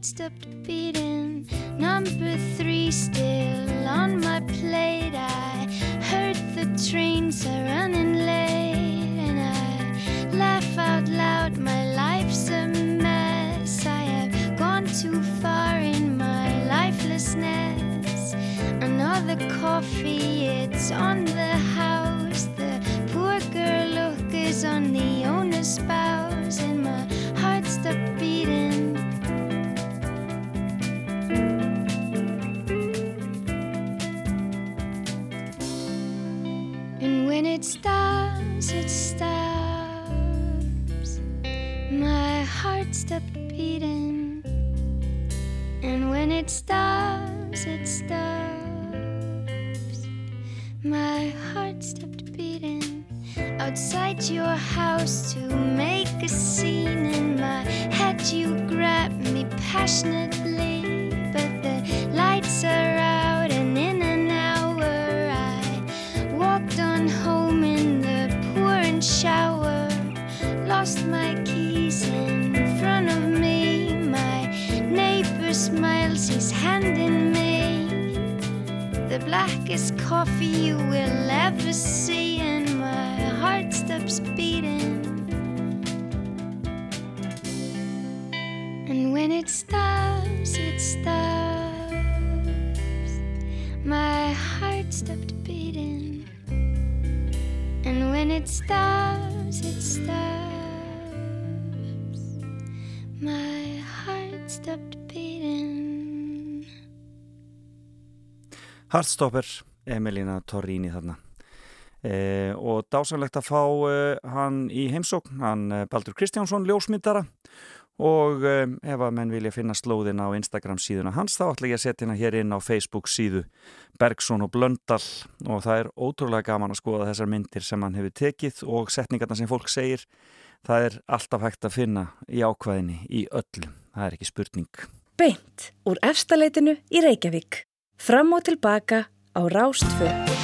Stopped beating. Number three still on my plate. I heard the trains are running late, and I laugh out loud. My life's a mess. I have gone too far in my lifelessness. Another coffee, Heartstopper, Emilína Torrini þarna. E, og dásanlegt að fá e, hann í heimsókn, hann e, Baldur Kristjánsson ljósmyndara. Og e, ef að menn vilja finna slóðin á Instagram síðuna hans þá ætla ég að setja hérna hér inn á Facebook síðu Bergson og Blöndal. Og það er ótrúlega gaman að skoða þessar myndir sem hann hefur tekið og setningarna sem fólk segir. Það er alltaf hægt að finna í ákvæðinni í öllum, það er ekki spurning. Beint úr efstaleitinu í Reykjavík. Fram og tilbaka á Rástfö.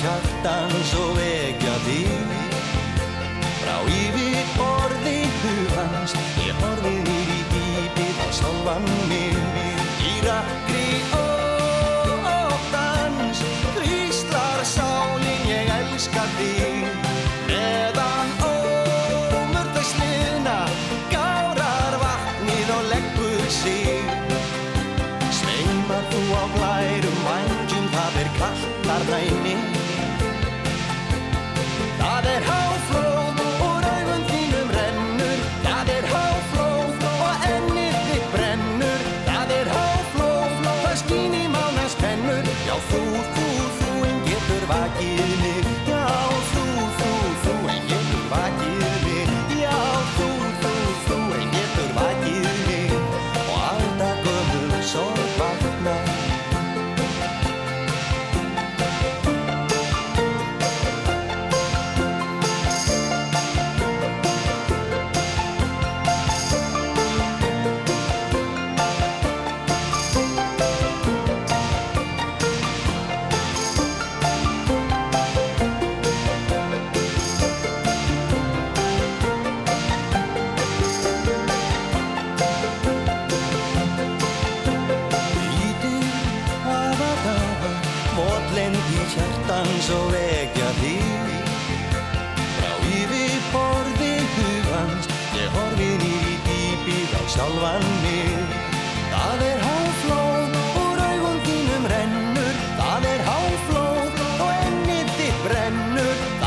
Hjartans og vekja þig Frá yfir borði hugans Ég horfi nýr í dýpið á sjálfan mig. Í rakri óttans Hvíslar sálin ég elska þig. Meðan ómur þau sliðna Gárar vatnið og leggur sig. Sveimar þú á glærum vængjum Það er kallt þarna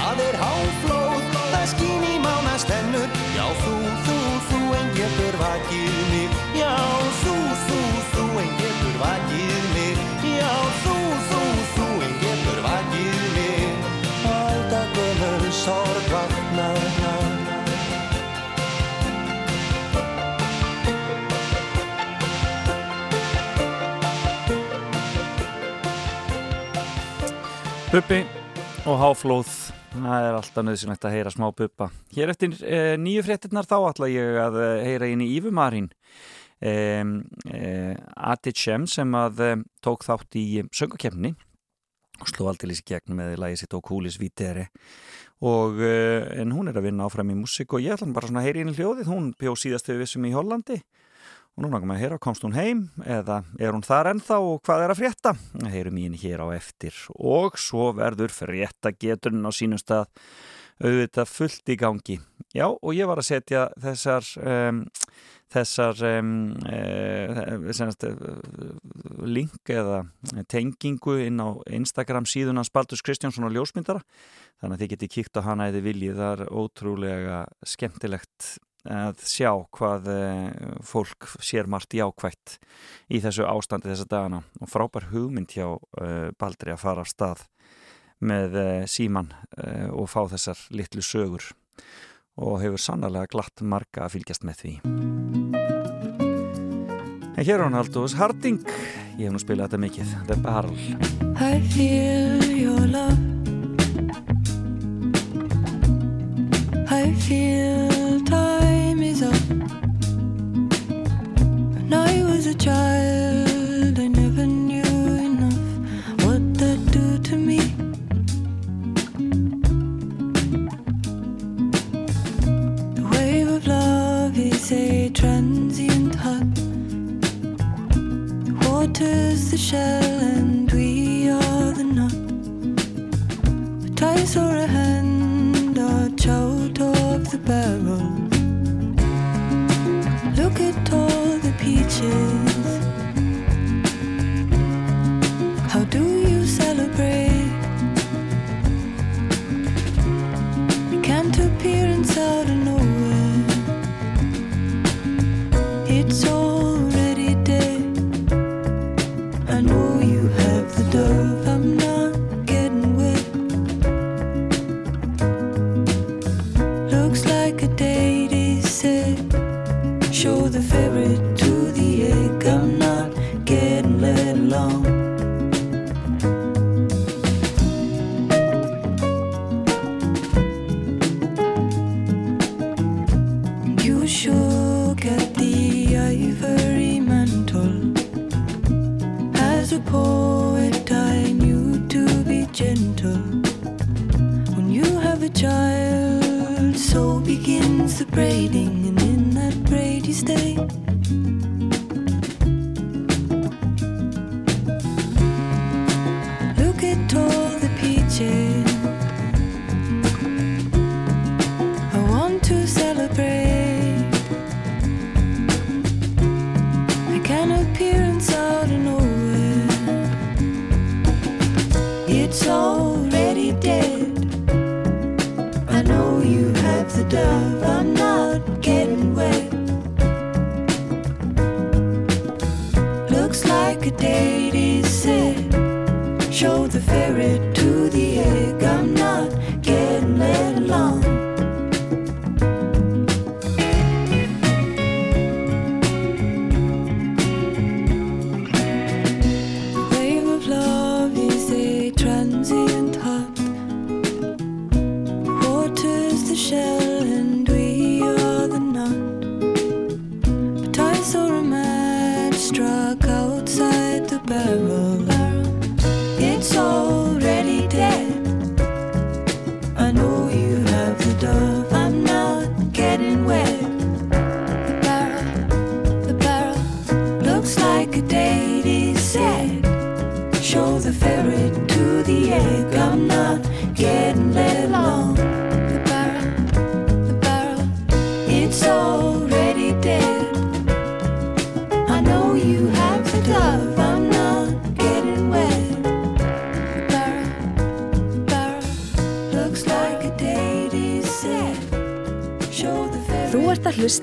Það er háflóð, það skín í mánastennur Já þú, þú, þú en getur vakið mig. Já þú, þú, þú en getur vakið mig. Já þú, þú, þú en getur vakið mig. Alltaf gömur sorg vaknar Bubbi og háflóð það er alltaf nöðsynlegt að heyra smá bubba. Hér eftir e, nýju fréttinnar þá ætla ég að eh, heyra inn í Ífumarín e, e, Ati Chem sem að e, tók þátt í söngakefni og sló aldrei í gegn með lagi sitt og kúlis vítere og e, en hún er að vinna áfram í músik og ég ætla bara svona að heyra inn í hljóðið. Hún bjó síðast við vissum í Hollandi og nú náttúrulega að heyra, komst hún heim eða er hún þar ennþá og hvað er að frétta? Heyrum henni hér á eftir. Og svo verður frétta geturinn á sínum stað auðvitað fullt í gangi. Já og ég var að setja þessar um, þessar um, uh, senast, uh, link eða tengingu inn á Instagram síðun hans Baldur Kristjánsson og ljósmyndara. Þannig að þið geti kíkt á hana eða viljið. Það er ótrúlega skemmtilegt að sjá hvað uh, fólk sér margt jákvætt í þessu ástandi þessa dagana. Og frábær hugmynd hjá uh, Baldri að fara af stað með uh, síman og fá þessar litlu sögur. Og hefur sannlega glatt marga að fylgjast með því. En hér er hann Aldós Harding. Ég hef nú spilað þetta mikið. The Barrel. I feel your love. I feel was a child, I never knew enough what that do to me. The wave of love is a transient hug. The water's the shell and we are the nut. But I saw a hand dodge out of the barrel. The the braiding, and in that braid you stay.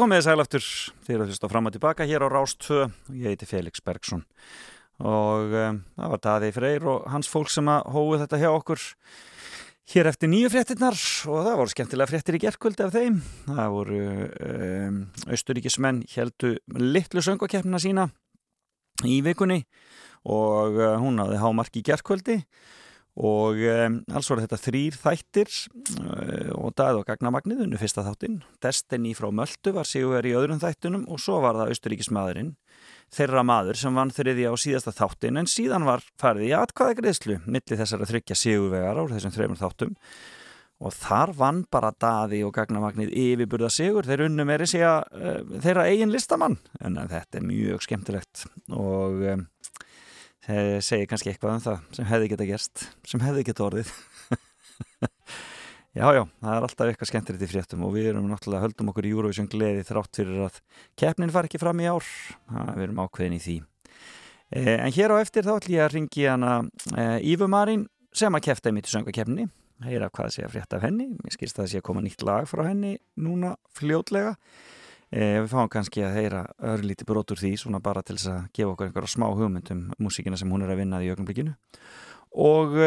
Komið þið sæl aftur. Þegar þú stá fram og tilbaka hér á Rás 2 og ég heiti Felix Bergsson. Og um, það var Daði Freyr og hans fólk sem að hóðu þetta hjá okkur hér eftir nýju fréttinnar og það voru skemmtilega fréttir í gerkvöldi af þeim. Það voru um, austuríkismenn heldu litlu söngakeppnina sína í vikunni. Og uh, hún hafði hámark í gerkvöldi og um, alls voru þetta þrýr þættir uh, og dagð og gagnamagnið unnu fyrsta þáttinn. Destiny frá Möldu var sigur í öðrum þættunum og svo var það austuríkismadurinn þeirra maður sem vann þriðja á síðasta þáttin en síðan var farið í atkvæða greiðslu milli þessara þryggja sigurvegar á þessum þreymur þáttum. Og þar vann bara daði og gagnamagnið yfirburða sigur. Þeir unnu meiri segja uh, þeirra eigin listamann en þetta er mjög skemmtilegt. Og um, segir kannski eitthvað um það sem hefði geta gerst sem hefði geta orðið Já, já, það er alltaf eitthvað skemmtilegt í fréttum og við erum náttúrulega höldum okkur í Eurovision gleði þrátt fyrir að keppnin far ekki fram í ár. Það, við erum ákveðin í því. Eh, en hér á eftir þá ætlum ég að ringi hana eh, Ífu Marín sem að kefta í mitt söngakeppni. Heyra hvað sé að frétta af henni. Mér skilst að það sé að koma nýtt lag frá henni núna fljótlega. Eh, við fáum kannski að heyra örlíti brotur því svona bara til þess að gefa okkur einhverja smá hugmynd um músíkina sem hún er að vinna í ögnumblíkinu. Og...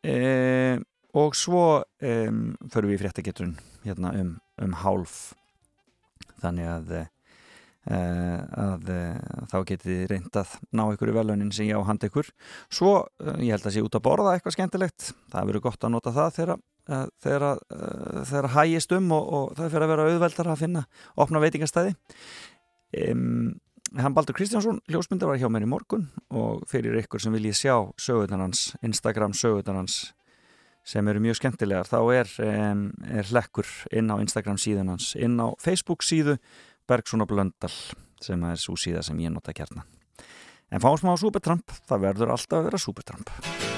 Eh, og svo um, förum við í fréttageturinn hérna um, um hálf. Þannig að, uh, að þá getið þið reynd að ná í velunin sem ég á hand ykkur. Svo ég held að sé út að borða eitthvað skemmtilegt. Það verður gott að nota það þegar þegar, þegar hægist um og, og það fyrir að vera auðveldar að finna opna veitingastæði um, hann Baldur Kristjánsson ljósmyndar var hjá mér í morgun og fyrir ykkur sem viljið sjá sögutunarans Instagram sögutunarans sem eru mjög skemmtilegar, þá er, um, er hlekkur inn á Instagram síðan hans, inn á Facebook síðu Bergson og Blöndal sem er svo síða sem ég nota kjarnan. En fáum smá Supertramp, það verður alltaf að vera Supertramp.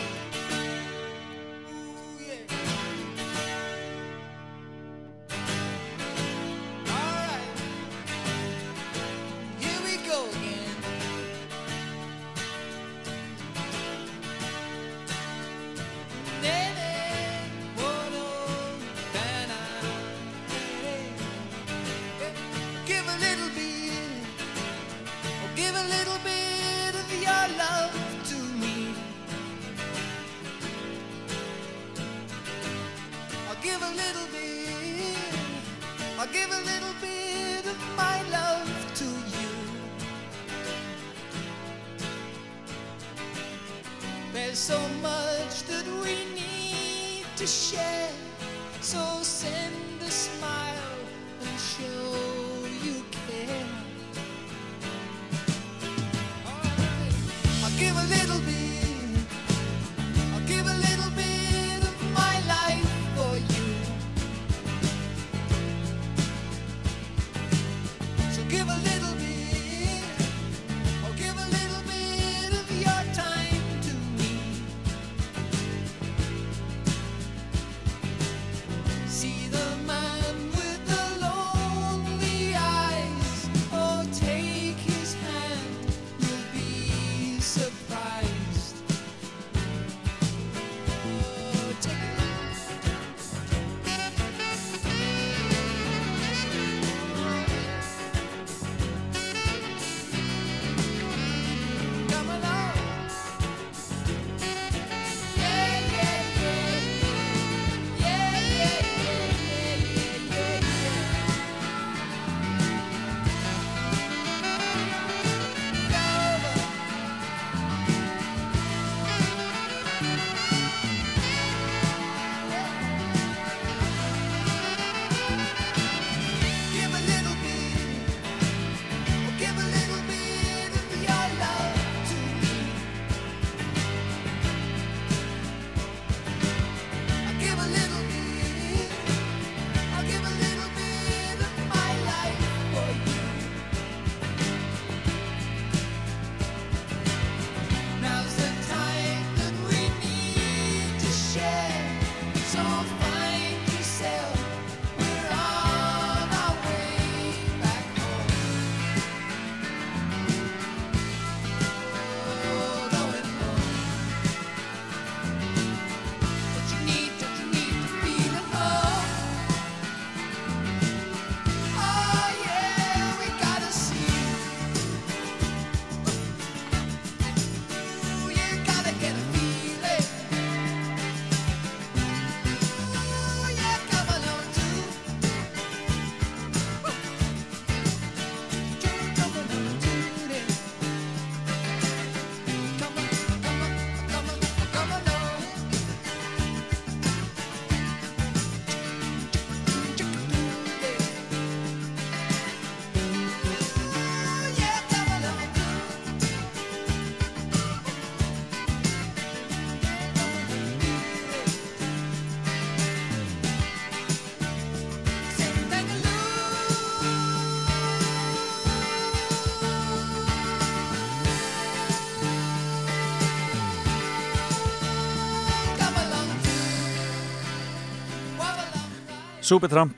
Supertramp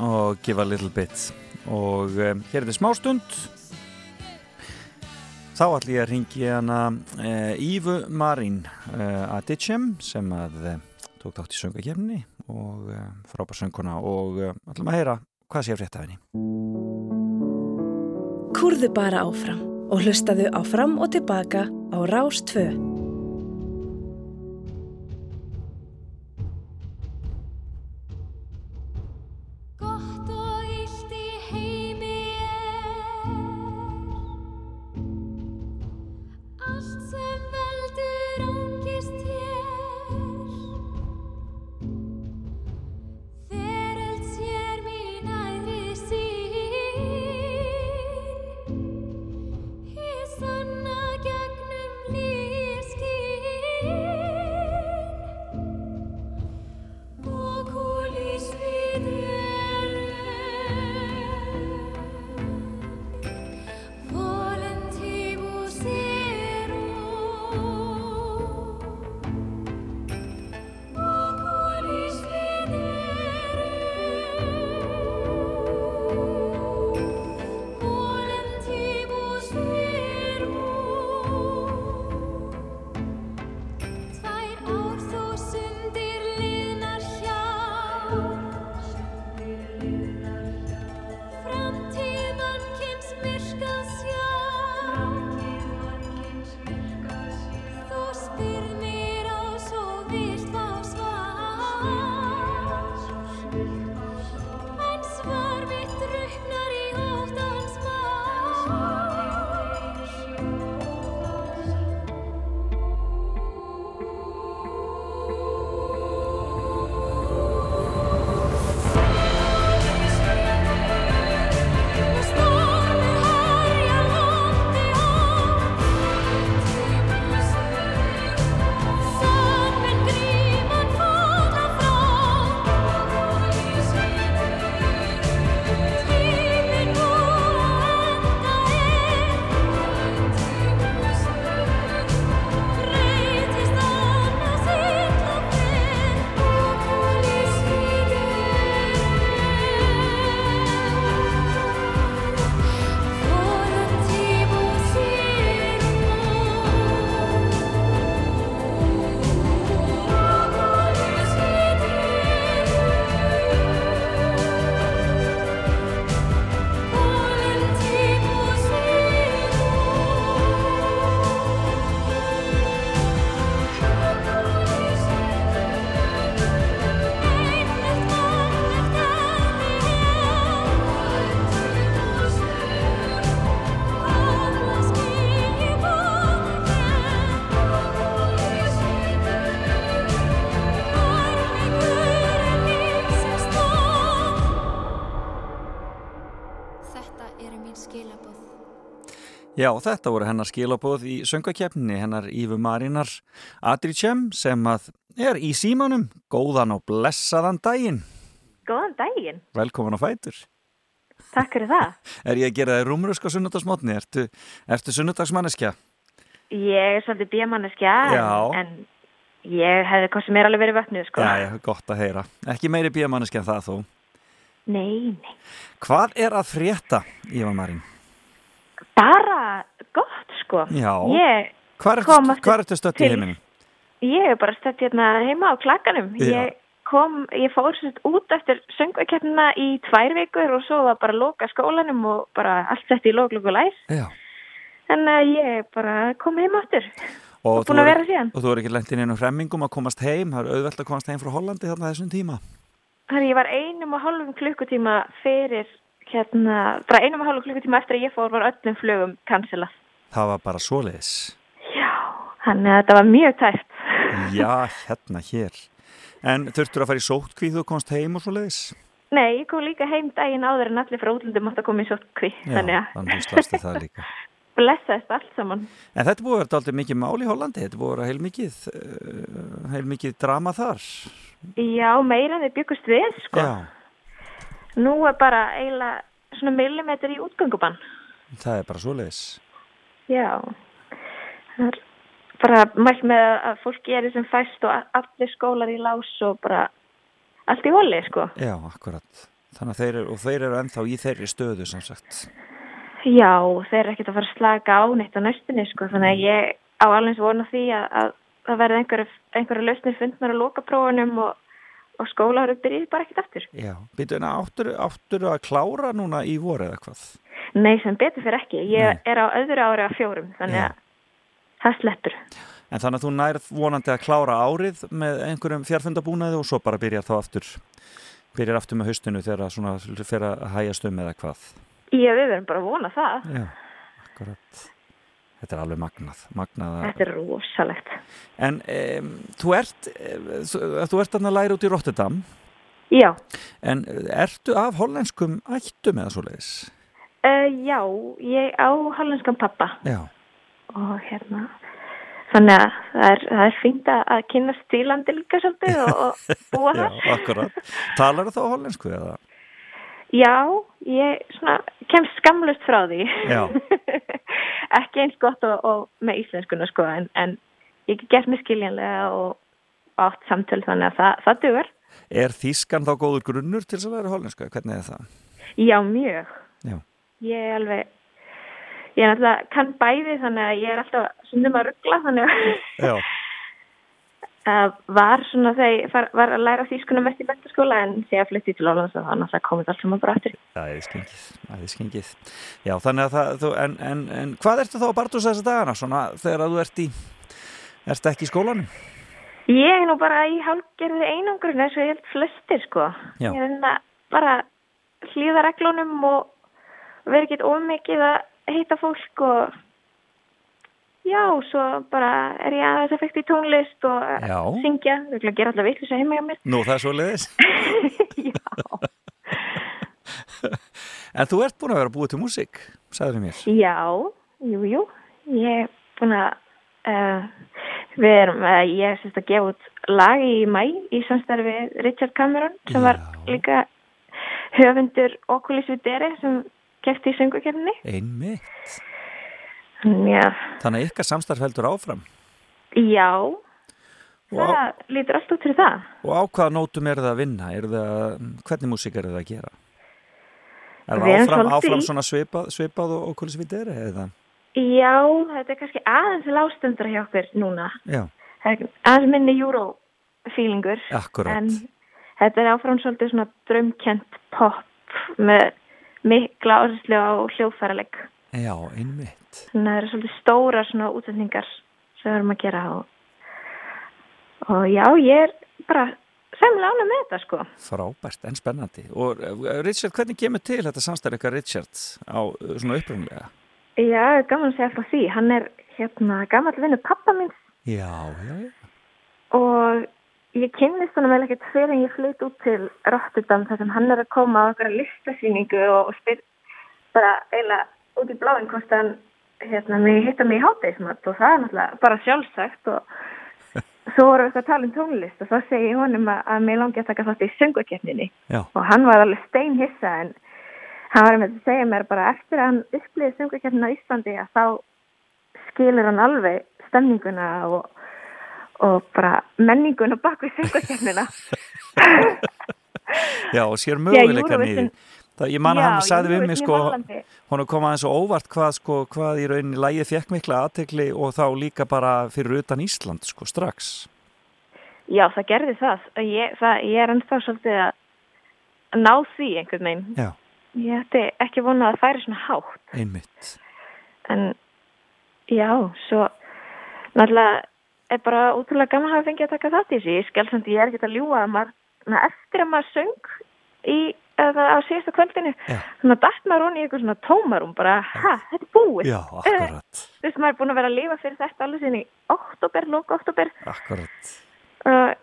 og Give a Little Bit. Og um, hér er þetta smástund. Þá ætlum ég að ringi hana uh, Ívu Marín uh, Adicem sem að uh, tók þátt í söngakefni og frábær sönguna og ætlum að heyra hvað sé frétt af henni. Kúrðu bara áfram og hlustaðu á fram og tilbaka á Rás 2. Já, þetta voru hennar skilabóð í söngakefni, hennar Ífu Marínar Adricem sem að er í símanum, góðan og blessaðan daginn. Góðan daginn, Velkomin á Fætur. takk fyrir það. Er ég að gera þér rúmrusk á sunnudagsmotni? Ertu, ertu sunnudagsmanneskja? Ég er svolítið bíamanneskja en, en ég hefði sem er alveg verið vötnuð sko. Já, gott að heyra. Ekki meiri bíamanneskja en það þó. Nei, nei. Hvað er að frétta, Íva Marín? Bara gott sko. Já. Ég, Hvað hvað ertu stött í heiminum? ég er bara stætt hérna heima á klakkanum. Ég kom, ég fór sérst út eftir söngvakeppnina í tvær vikur og svo var bara að loka skólanum og bara allt sett í lóklokku læs. Já. En uh, ég er bara kom heim áttur. Og búin þú að er- vera síðan. Og þú er ekki lent inn einhverjum hremmingum að komast heim, það er auðvelt að komast heim frá Hollandi þarna þessum tíma. Þannig ég var einum og hálfum klukkutíma fyrir hérna, bara einum og hálfum klukkutíma eftir að ég fór var öllum flugum cancelað. Það var bara svoleiðis. Þannig að þetta var mjög tæft. Já, hérna, hér. En þurftur að fara í sótkvíð og komast heim og svoleiðis? Nei, ég kom líka heim daginn áður en allir frá útlundum átt að koma í sótkví. Já, Þannig að þannig að þú slasti það líka. blessaðist allt saman. En þetta búið að vera aldrei mikið mál í Hollandi, þetta búið að vera heilmikið, uh, heilmikið drama þar. Já, meira en þið byggust við, sko. Já, Nú er bara eiginlega svona millimetr í útgöngubann. það er bara svoleiðis. Já. Það er bara mælt með að fólk gerir sem fæst og allir skólar í lás og bara allt í voli, sko. Já, akkurat. Þeir eru, og þeir eru ennþá í þeirri stöðu sem sagt. Já, þeir eru ekkert að fara að slaka á neitt á næstunni, sko, þannig að ég á alveg vona því að, að það verði einhverju, einhverju lausnir fundnar á lokaprófunum og, og skólaður byrjið bara ekkert aftur. Já, býtu en áttur, áttur að klára núna í voru eða hvað? Nei, sem betur fyrir ekki. Ég Nei. er á öðru ári af fjórum, þannig Já. að það sleppur. En þannig að þú nærð vonandi að klára árið með einhverjum fjárfundabúnaði og svo bara byrjar þá aftur, byrjar aftur með haustinu þegar það fyrir að hægjast um eða hvað. Já, við verðum bara að vona það. Já, akkurat. Þetta er alveg magnað. magnað að- Þetta er rosalegt. En um, þú ert, eh, þú, þú ert að læra út í Rotterdam, Já, en ertu af hollenskum ættum eða svo leiðis? uh, já, ég á hollenskan pappa Já, og hérna, þannig að það er, það er fínt að, kynast stílandi líka svolítið og, og búa já, þar. akkurat. Talar þá hollensku eða? Já, ég svona, kemst skamlust frá því. Ekki eins gott og, og með íslenskuna sko, en, en ég gert mig skiljanlega og átt samtöl þannig að það, það dugur. Er þýskan þá góður grunnur til þess að læra hollensku? Hvernig er það? Já, mjög. Já. Ég er alveg, ég er náttúrulega kann bæði þannig að ég er alltaf sundum að ruggla þannig að Það var svona þegar ég var að læra þýskuna mest í mentaskóla en þegar ég flytti til Ólands þá náttúrulega komið allt saman bara aftur. það er skengið, það er skengið. Já, þannig að það, þú, en, en, en hvað ertu þá að barndúsa þessa dagana svona þegar að þú ert í, ert ekki í skólanum? Ég er nú bara í hálfgerði einangrun eins og ég held flestir sko. Já. Ég er hérna bara hlýða reglunum og vera ekkert ómikið að heita fólk og já, svo bara er ég aðeins að fekta í tónlist og að Já. syngja. Ég vil gera alltaf vitlis að heima hjá mér. Nú, það er svo leiðis. en þú ert búin að vera búið til músík, sagður mér. Já, jú, jú. Ég er búin að, uh, við erum, uh, ég er sérst að gefa út lag í mæ í samstarfi við Richard Cameron sem var líka höfundur Oculus Videre sem kefti í söngukefni. Einmitt. Já, Þannig að ykkar samstarf heldur áfram. já, Vá. það lítur allt út fyrir það. Og á hvaða nótum er það að vinna? Það, hvernig músík er það að gera? Er Við það erum áfram, áfram svona svipað, svipað og, og hvernig svitið er það? Já, þetta er kannski aðeins lástendur hjá okkur núna. Aðeins minni júró-feelingur. Akkurat. En þetta er áfram svolítið svona draumkent pop með mikla áherslu á hljóðfæraleg. já, einmitt. Að það eru svolítið stóra svona útsendingar sem við erum að gera og, og já, ég er bara sæmulega ánum með þetta sko. Frábært, en spennandi. Og eh, Richard, hvernig kemur til þetta samstarf ykkar Richard á eh, svona upprunlega? Já, gaman að segja frá því. Hann er hérna gammal vinnu pappa mín Já, já, já. og ég kynnist hann vel ekkert fyrir en ég flytt út til Rotterdam þar sem hann er að koma á okkur listasýningu og, og spyr bara eiginlega út í bláinn hvort hann hérna, mig hitta mig í hátægismat og það er náttúrulega bara sjálfsagt og svo vorum við eitthvað að tala um tónlist og þá segi ég honum að, að mig langi að taka þátt í söngukeppninni og hann var alveg steinhissa en hann var með að segja mér bara eftir að hann upplýði söngukeppnina á Íslandi að þá skilur hann alveg stemninguna og, og bara menninguna bak við söngukeppnina Já, og sér möguleika niður. Það, ég man að hann sagði við mig sko, hún kom aðeins og óvart hvað, sko, hvað í rauninni lægið fekk mikla aðtekli og þá líka bara fyrir utan Ísland, sko, strax. Já, það gerði það. Ég, það, ég er ennþá svolítið að ná því einhvern veginn. Já. Ég ætti ekki vonað að það færi svona hátt. Einmitt. En já, svo náttúrulega er bara útrúlega gaman að hafa fengið að taka þátt í þessu. Ég skell samt, ég er ekki að ljúga að maður, eftir að maður söng í, á síðasta kvöldinu, þannig að dætt maður hún í eitthvað svona tómarum, bara, ha, þetta er búið. Já, akkurat, Þú veist, maður er búin að vera að lifa fyrir þetta alveg sinni í oktober, lóka oktober. akkurat. og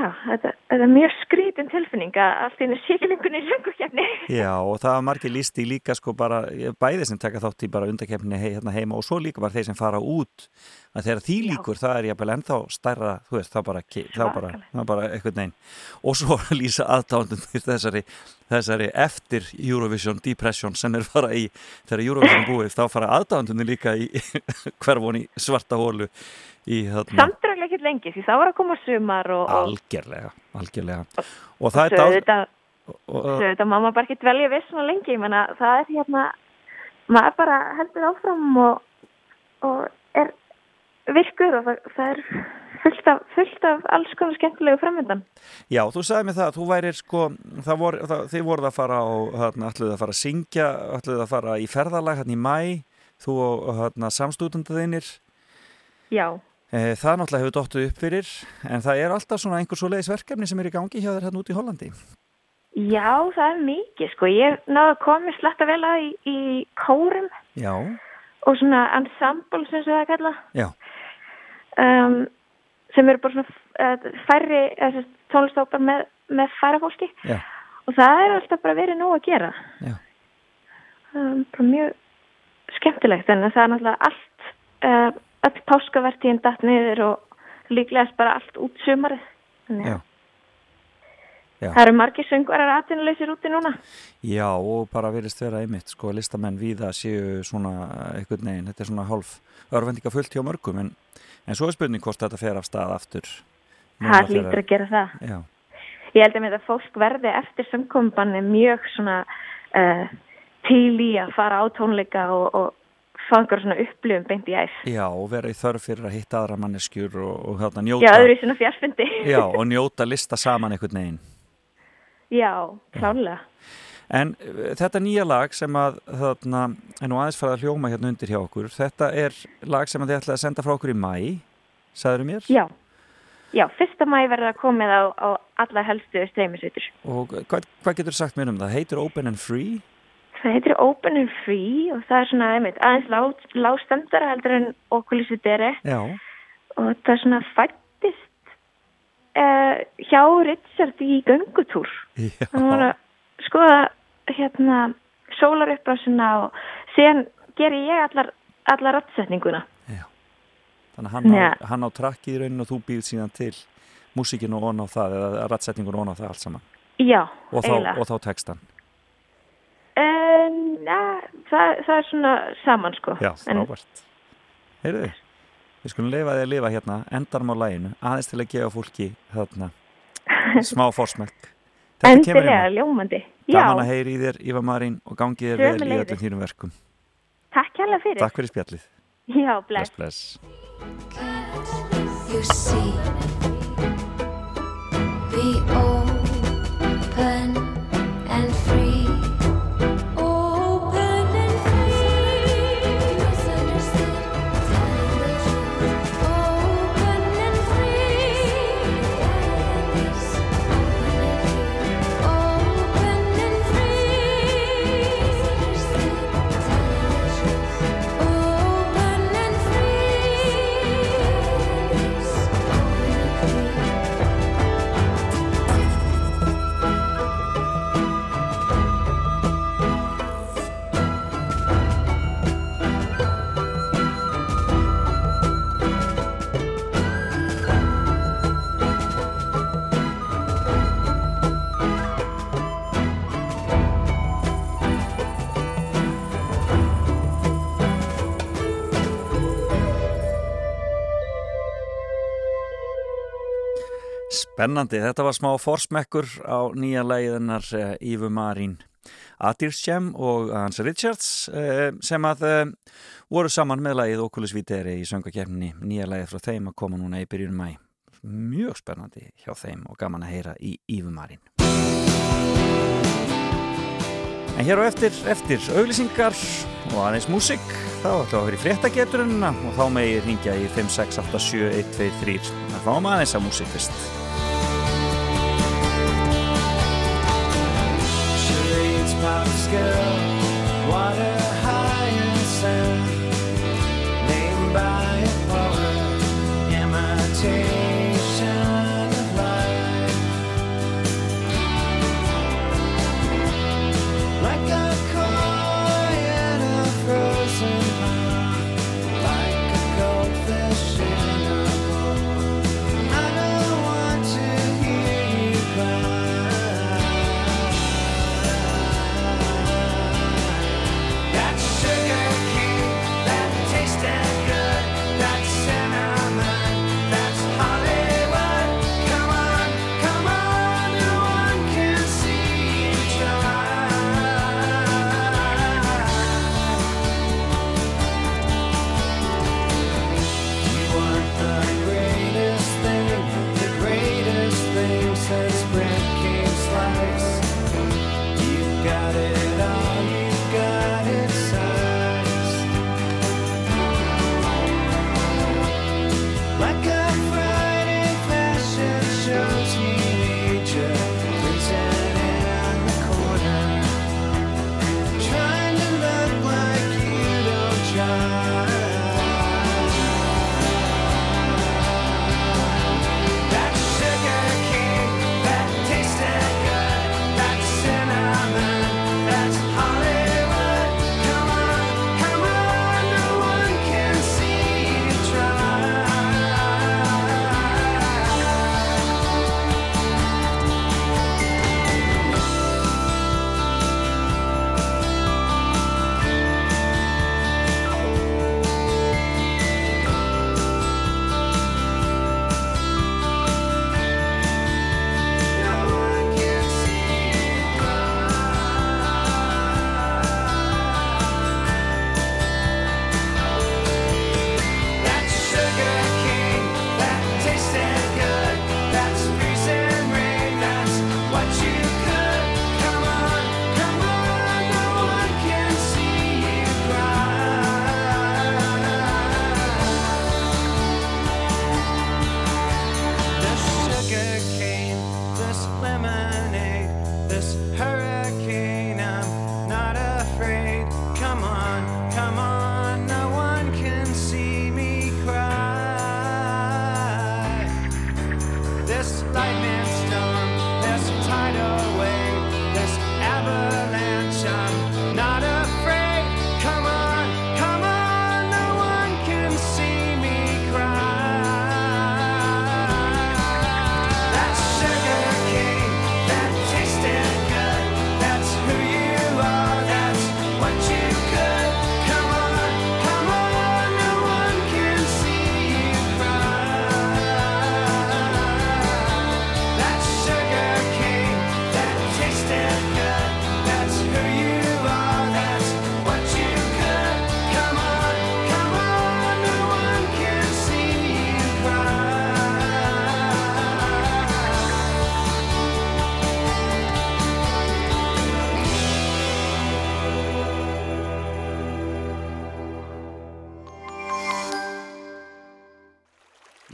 já, þetta, þetta er mjög skrítin tilfinning að allt einu sílingunni í söngukefni. Já, og það var margir listi líka sko bara, bæði sem taka þátt í bara undakefni hei, hérna heima og svo líka bara þeir sem fara út. Að þegar því líkur, það er jafnvel ennþá stærra, þú veist, það bara, það bara, það bara eitthvað neinn og svo lýsa aðdándum þessari, þessari eftir Eurovision Depression sem er fara í. Þegar Eurovision búið þá fara aðdáðandunni líka í hverfón í svarta hólu er alveg ekkert lengi, því það var að koma sumar og, og algjörlega, algjörlega. Og það er dál og- svo auðvitað má maður bara ekki dvelja við svona lengi, menna það er hérna, maður bara heldur áfram og, og er virkur og það, það er fullt af, fullt af alls konar skemmtilegu framöndan. Já, þú sagði mér það að þú værir sko, það vor, það, þið voruð að fara á, hérna, ætluðu að fara að syngja, ætluðu að fara í ferðalag hérna í mæ, þú og hérna, samstúdendaðinir, Já, það náttúrulega hefur dottuð upp fyrir, en það er alltaf svona einhver svo leiðis verkefni sem er í gangi hjá þér hérna út í Hollandi. já, það er mikið, sko. Ég náðu að koma sletta vel að í, í kórum Já, og svona ensemble sem það kalla. já, um, sem eru bara svona uh, færri uh, tónlistópar með, með færra fólki já, og það er alltaf bara verið nóg að gera Já. um, bara mjög skemmtilegt en það er náttúrulega allt uh, öll páskavertíðin datt niður og líklegast bara allt út sumarið að já. Já. það eru margir söngvarar atvinnuleysir úti núna Já, og bara verist vera einmitt, sko, listamenn víða séu svona einhvern veginn, þetta er svona hálf örvendinga fullt hjá mörgum, en, en svo er spurning hvort þetta fer af stað aftur. Það lítur að gera það Já, ég held að með að fólk verði eftir samkombanni mjög svona uh, til í að fara á tónleika og, og fá einhver svona upplifum beint í æs já, og vera í þörf fyrir að hitta aðra manneskjur og, og hérna Já, njóta, öðru í svona fjarfundi já, og njóta lista saman einhvern veginn. Já, klálega En uh, þetta nýja lag sem að þarna, er nú aðeins farið að hljóma hérna undir hjá okkur, þetta er lag sem að þið ætlaði að senda frá okkur í mæ, sagður mér? Já, já, fyrsta mæ verður að komið á, á alla helstu streymisveitur Og hvað, hvað getur sagt mér um það? Heitir Open and Free? Það heitir Open and Free og það er svona einmitt, aðeins lá, lástendara heldur en okkulísu deri og það er svona fættist uh, hjá Richard í göngutúr. Hann var að skoða hérna sólaruppbrásina og síðan gerir ég allar, allar rattsetninguna þannig að hann, á, Já. hann á trakkið í rauninu og þú býð síðan til músikinu og on á það eða rætsetningun on á það allt saman. Já, og þá, og þá textan En, na, það, það er svona saman sko. Já, frábært. Heyrðu, við skulum leifa þig að lifa hérna endarum á læginu, aðeins til að gefa fólki þarna smá kemur Endilega, ljómandi. Gaman að heyri í þér, Ívar Marín og gangi þér vel í öllum þínum verkum. Takk hérlega fyrir. Takk fyrir spjallið, Já, bless. Bless, bless Spennandi, þetta var smá forsmekkur á nýja lægiðinnar uh, Ífu Marín. Adirsjem og Hans Richards uh, sem að uh, voru saman með lægið Oculus Viteri í söngakefninni nýja lægið frá þeim að koma núna í byrjun mæ mjög spennandi hjá þeim og gaman að heyra í Ífu Marín. En hér á eftir, eftir auglýsingar og aðeins músík þá ætlum við að vera í fréttageturinn og þá megið ringja í 5687123 það fáum aðeins að músík fyrst of skill. What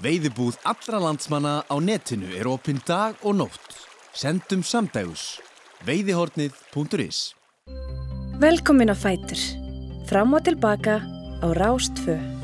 Veiðibúð allra landsmanna á netinu er opinn dag og nótt. Sendum samdægus. Veiðihornið.is Velkomin á Fætur. Fram og tilbaka á Rástfö.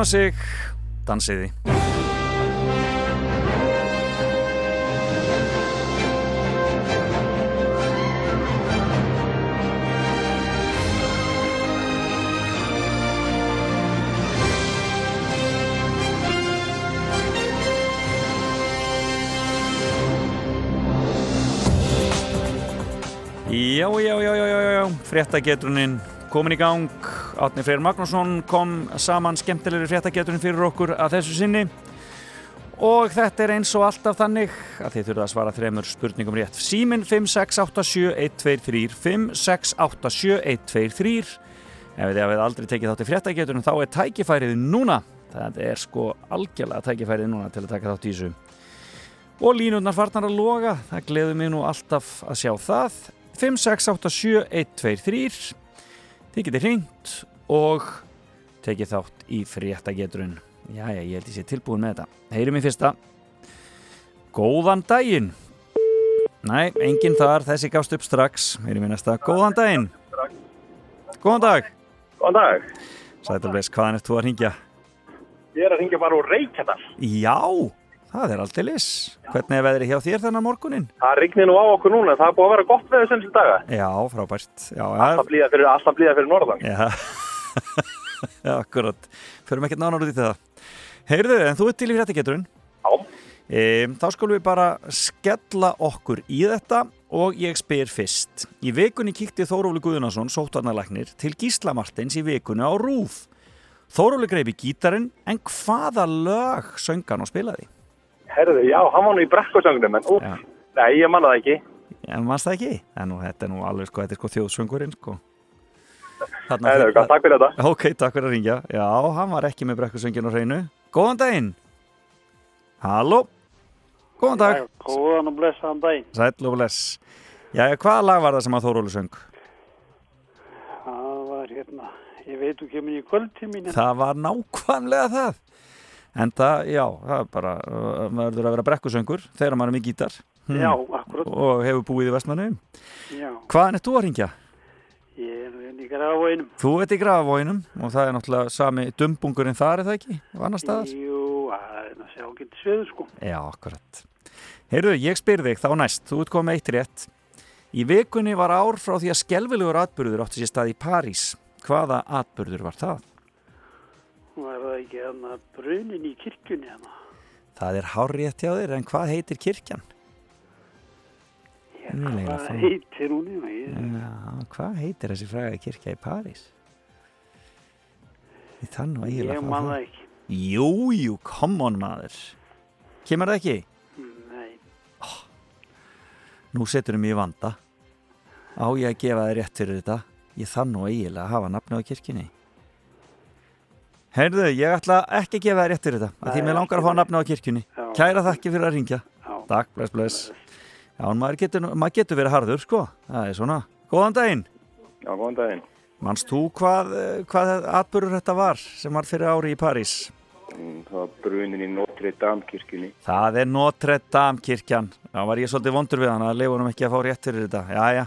Jónasig, dansiði. Já, já, já, já, já, já, fréttagetrunin komin í gang. Átni Freyr Magnússon kom saman skemmtilegri fréttagetrunin fyrir okkur að þessu sinni. Og þetta er eins og alltaf þannig að þið þurfa að svara þremur spurningum rétt. Símin 5687123 5687123 Ef þið hafið aldrei tekið þátt í fréttagetunum þá er tækifærið núna. Það er sko algjörlega tækifærið núna til að taka þátt í þessu. Og línurnar farnar að loga, það gleður mig nú alltaf að sjá það. 5687123 Þið getið hringt og tekið þátt í fréttageturinn. Jæja, ég held ég sé tilbúin með þetta. Heyrim í fyrsta. Góðan daginn. Nei, enginn þar, þessi gafst upp strax. Heyrim í næsta. Góðan daginn. Góðan dag. Góðan dag. Sætalveis, hvaðan ert þú að ringja? Ég er að ringja bara úr Reykjadal. Já, það er aldrei liss. Hvernig er veðrið hjá þér þennan morgunin? Það rignir nú á okkur núna, það er búið að vera gott veður sem daga. Já, frábært. Já, Alltaf blíða fyrir, alltaf fyrir norðan. Já akkurat. Förum ekkert nánar út í það. Heyrðu, en þú ert til í fréttageturinn. Já. E, þá skulum við bara skella okkur í þetta og ég spyr fyrst. Í vikunni kíkti Þóróli Guðunarsson, sóttarnalæknir, til Gísla Martins í vikunni á Rúf. Þóróli greipi gítarinn, en hvaða lög söngan og spilaði? Herðu, já, hann var nú í brekkusöngnum, en úf, nei, ég manna það ekki. En mannst það ekki? En nú, þetta er nú alveg sko, þetta er sko þjóðsöngurinn sko. Heyrðu, gott, takk fyrir þetta. Ok, takk fyrir að ringja. Já, hann var ekki með brekkusöngin á hreinu. Góðan daginn. Halló. Góðan dag. Góðan og blessaðan daginn. Sæll og bless. Já, hvaða lag var það sem að Þóróli söng? Það var hérna, ég veit þú kemur í kvöldtímin. Það var nákvæmlega það. En það, já, það er bara, uh, maður verður að vera brekkusöngur þegar maður er með gítar. Hmm. Já, akkurat. Og hefur búið í Vestmannum. Já, Hvaðan er þú að ringja? ég er í grafvænum. Þú ert í grafavóinum og það er náttúrulega sami dumbungurinn þar, er það ekki? Og annar staðar? Jú, það er sjá ekki sveðu sko. Já, akkurat. Heyrðu, ég spyr þig þá næst, þú ert komið eitt rétt. Í vikunni var ár frá því að skelvilegur atbyrður átti sér stað í París. Hvaða atbyrður var það? Var það ekki hérna brunin í kirkjunni hérna? Það er hárrétt hjá þér, en hvað heitir kirkjan? Hvað fá- heitir hún hérna? Ég, Já, hvað heitir þessi fræga kirkja í París? Í þann og eiginlega ég man það ekki. Jú, jú, come on maður. Kemur það ekki? Nei, Nú setur um í vanda. Á ég að gefa þér rétt fyrir þetta? Ég þann og eiginlega að hafa nafni á kirkjunni. Heyrðu, ég ætla ekki að gefa þér rétt fyrir þetta. Því mér langar að fá nafni á kirkjunni. Kæra þakki fyrir að ringja. Takk, bless, bless. Já, maður getur, maður getur verið harður, sko. Það er svona. Góðan daginn. Já, góðan daginn. Manst þú hvað, eh, hvað atbyrður þetta var sem var fyrir ári í París? Mm, Það var brunin í Notre Dame kirkjunni. Það er Notre Dame kirkjan. Já, var ég svolítið vondur við hann að leifunum ekki að fá rétt fyrir þetta. Já, já.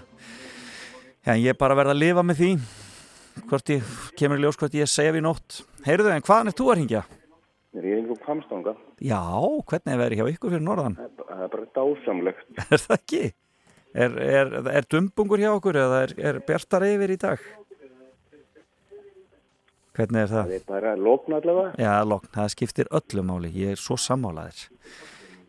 Já, en ég er bara verða að lifa með því. Hvort ég kemur í ljós hvort ég sef í nótt. Heyrðu, en hvaðan er þú að ringja? Ég er einhver kamstanga. Já, hvernig er verið hjá ykkur fyrir norðan? Það er bara dásamlegt. Er það ekki? Er, er, er dumbungur hjá okkur eða er, er bjartar yfir í dag? Hvernig er það? Það er bara lókn allavega. Já, lokn, það skiptir öllu máli, ég er svo sammálaðir.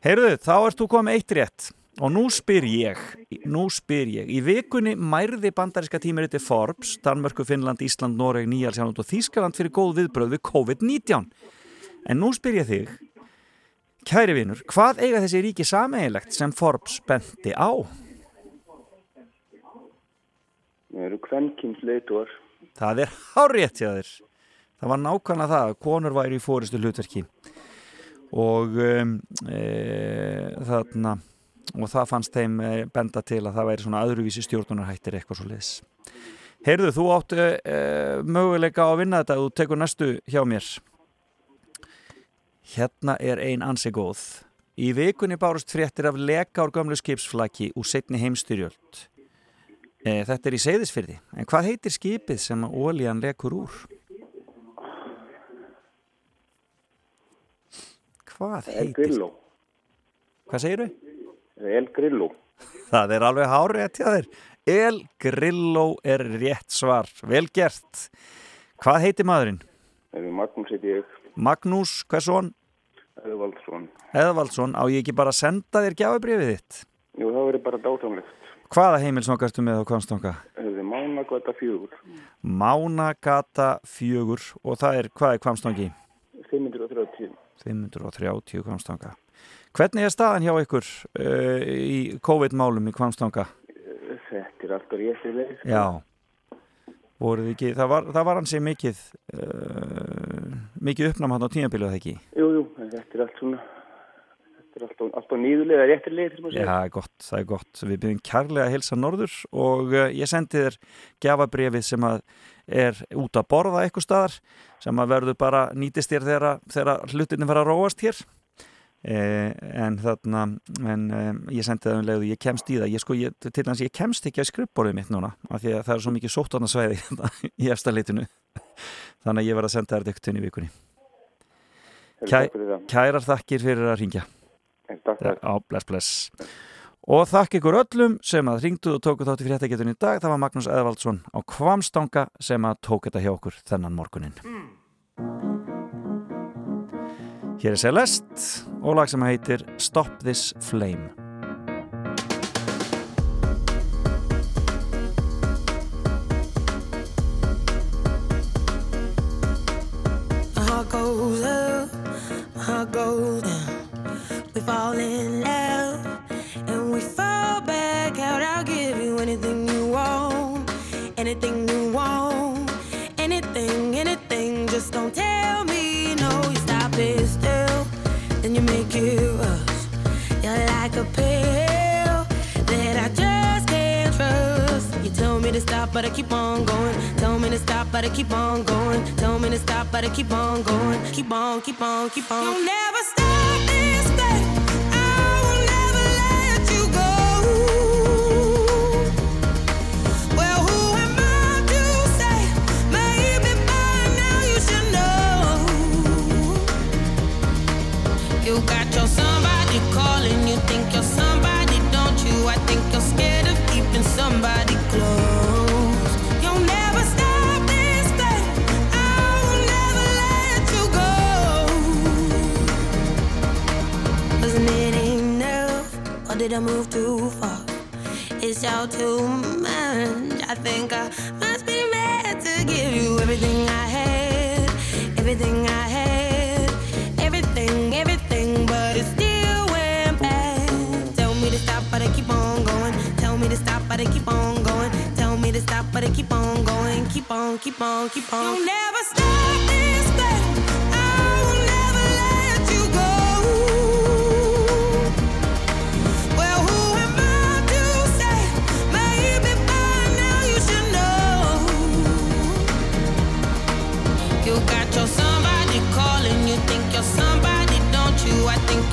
Heyrðu, þá ert þú komið eitt rétt og nú spyr ég, nú spyr ég, í vikunni mærði bandaríska tímiriti Forbes, Danmörku, Finnland, Ísland, Noreg, Nýjalsjáland og Þískaland fyrir góð viðbröð við COVID-19. En nú spyr ég þig, kæri vinur, hvað eiga þessi ríki sameigilegt sem Forbes benti á? Það eru kvenkins leituar. Það er hárétt hjá þér. Það var nákvæmlega það að konur væri í fóristu hlutverki og um, e, þarna og það fannst þeim e, benda til að það væri svona öðruvísi stjórnunarhættir eitthvað svo leis. Heyrðu, þú áttu e, möguleika á að vinna þetta og þú tekur næstu hjá mér. Hérna er ein ansi góð. Í vikunni bárust fréttir af leka úr gömlu skipsflaki úr setni heimstyrjöld. E, þetta er í seyðisfyrði. En hvað heitir skipið sem ólíjan lekur úr? Hvað heitir? Hvað segirðu? El Grillo. Það er alveg hárétt hjá þér. El Grillo er rétt svar. Vel gert. Hvað heitir maðurinn? Magnús heiti ég. Magnús, hversson? Eðvaldsson. Eðvaldsson. Á ég ekki bara að senda þér gjafabrifið þitt? Jú, það verður bara dásamlegt. Hvaða heimilsnokastu með á er Mánagvata fjögur. Mánagata fjögur og það er, hvað er Kvamstongi? 530. 530 Kvamstanga. Hvernig er staðan hjá ykkur uh, í COVID-málum í Kvamstanga? Þetta er alltaf réttri leið. Já, ekki, það var, það var hansi mikið, uh, mikið uppnám hann á tímabilið það ekki? Jú, jú, þetta er allt svona, Þetta er alltaf, alltaf nýðulega réttilega til maður Já, það er gott, það er gott. Við byrjum kærlega að hilsa norður og uh, ég sendi þér gjafabrifið sem að er út að borða eitthvað staðar sem að verður bara nýtist þér þegar, hlutinni fara að róast hér en þarna en ég sendi það um leiðu ég kemst í það, ég sko, ég, til hans ég kemst ekki að skrifborðið mitt núna, af því að það er svo mikið sóttarnasvæði í efstaleitinu þannig að ég verð að senda þér eitthvað í vikunni Kæ, fyrir það. Kærar þakkir fyrir að ringja. Já, bless, bless Og þakk ykkur öllum sem að ringdu og tóku þátt í fréttagetunni í dag. Það var Magnús Eðvaldsson á Kvamstanga sem að tók þetta hjá okkur þennan morgunin. Hér er Celeste og lag sem heitir Stop This Flame. My heart goes up, my heart goes down. We fall in keep on going. Tell me to stop, but I keep on going. Tell me to stop, but I keep on going. Keep on, keep on, keep on. You'll never stop did I move too far? It's all too much. I think I must be mad to give you everything I had, everything I had, everything, everything, but it still went bad. Tell me to stop, but I keep on going. Tell me to stop, but I keep on going. Tell me to stop, but I keep on going. Keep on, keep on, keep on. You'll never stop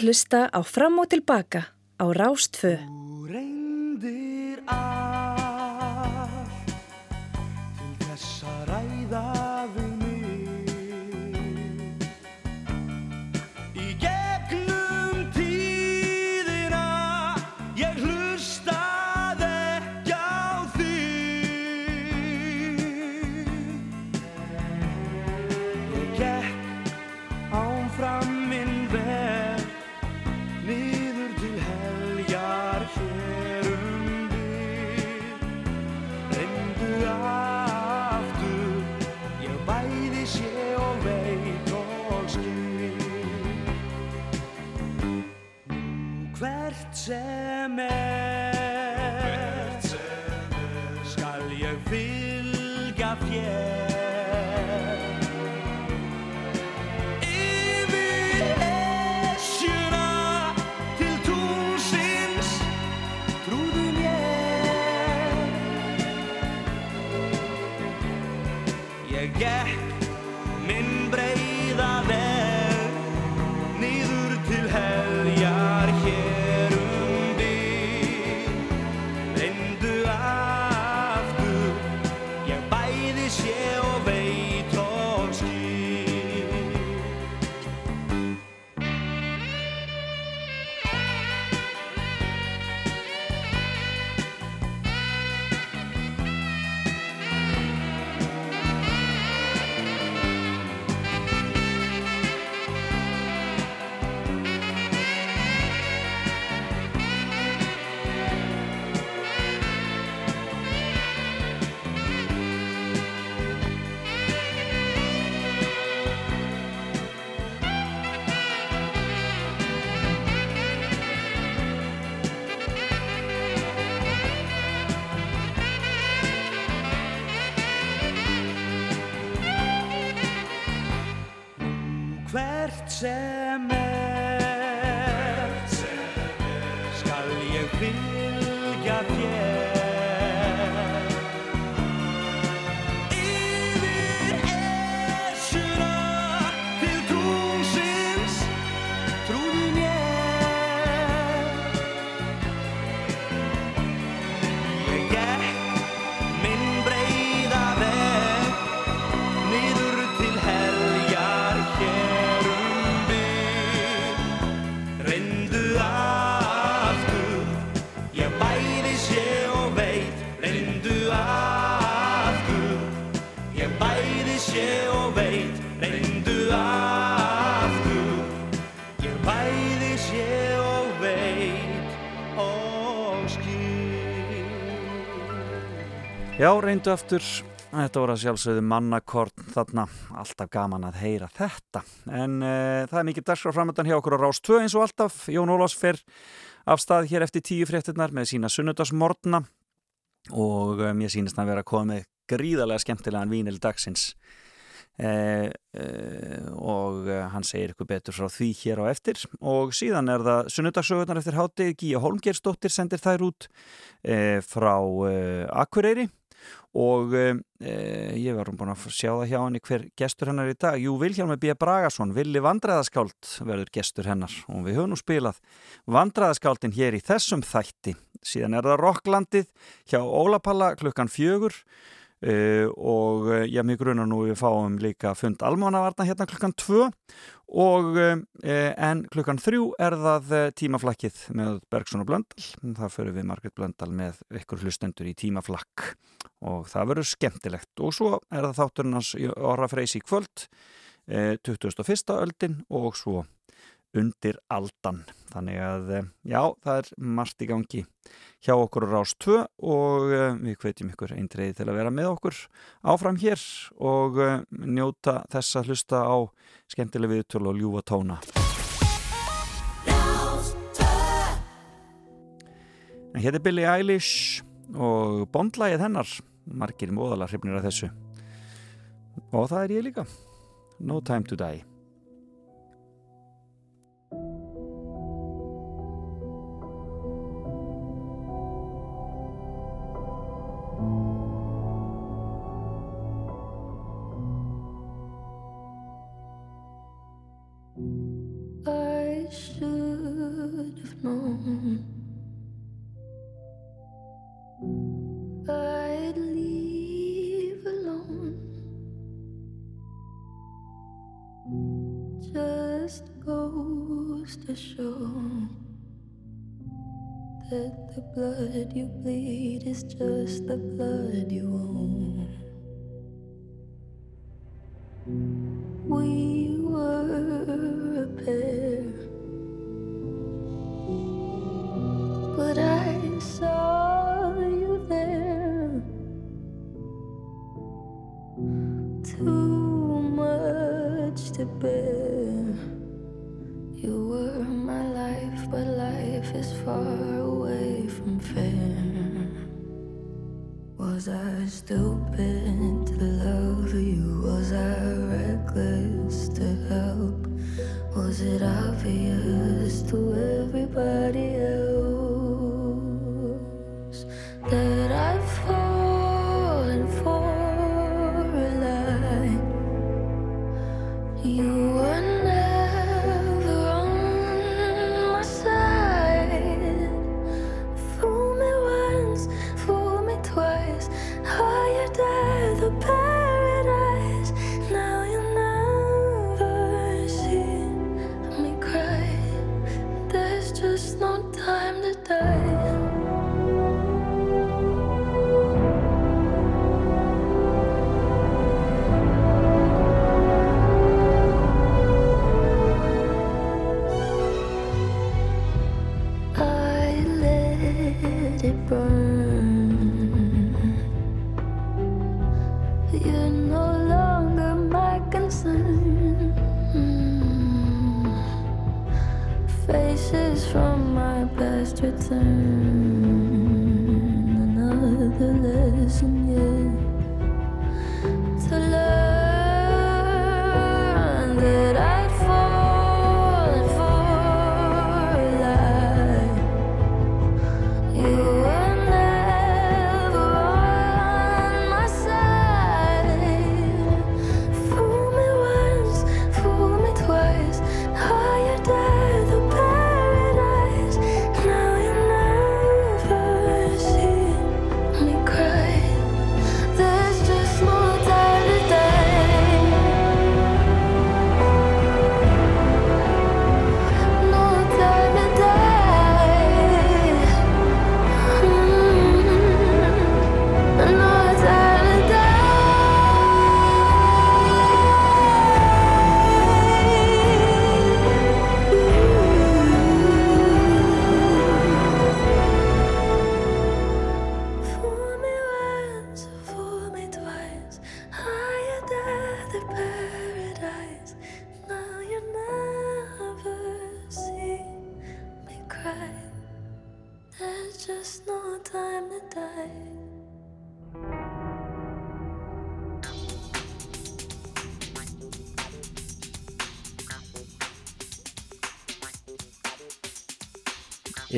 að hlusta á Fram og Tilbaka á Rástfö. Sé og veit reyndu aftur ég bæði sé og veit og skil Já, reyndu aftur. Þetta voru að sjálfsögðu mannakorn þarna. Alltaf gaman að heyra þetta. En uh, það er mikið dagskrá framöndan hjá okkur á Rás 2 eins og alltaf. Jón Ólafs fer af stað hér eftir tíu fréttinnar með sína sunnudagsmorna og uh, mér sýnist hann vera að koma með gríðarlega skemmtilegan vínil dagsins. Eh, eh, og eh, hann segir ykkur betur frá því hér á eftir. Og síðan er það sunnudagsögurnar eftir hátið Gíja Holmgersdóttir sendir þær út eh, frá eh, Akureyri. Og eh, ég var búin að sjá það hjá henni hver gestur hennar í dag. Jú, Vilhjálmi B. Bragason, Villi Vandræðaskáld verður gestur hennar. Og við höfum nú spilað Vandræðaskáldin hér í þessum þætti. Síðan er það Rocklandið hjá Ólapalla klukkan fjögur Uh, og uh, já, mig grunar nú við fáum líka fund almánavarna hérna klukkan 2 og uh, en klukkan 3 er það tímaflakkið með Bergson og Blöndal. Það fyrir við Margret Blöndal með ykkur hlustendur í tímaflakk. Og það verður skemmtilegt. Og svo er það þátturinn hans Orra Freys í kvöld 21. öldin og svo undir aldan. Þannig að já, það er margt í gangi hjá okkur á Rás 2 og uh, við hvetjum ykkur eindreiði til að vera með okkur áfram hér og uh, njóta þess að hlusta á skemmtileg viðtölu og ljúfa tóna. En hér er Billie Eilish og bondlægið hennar. Margir móðalar hrifnir af þessu. Og það er ég líka. No Time to Die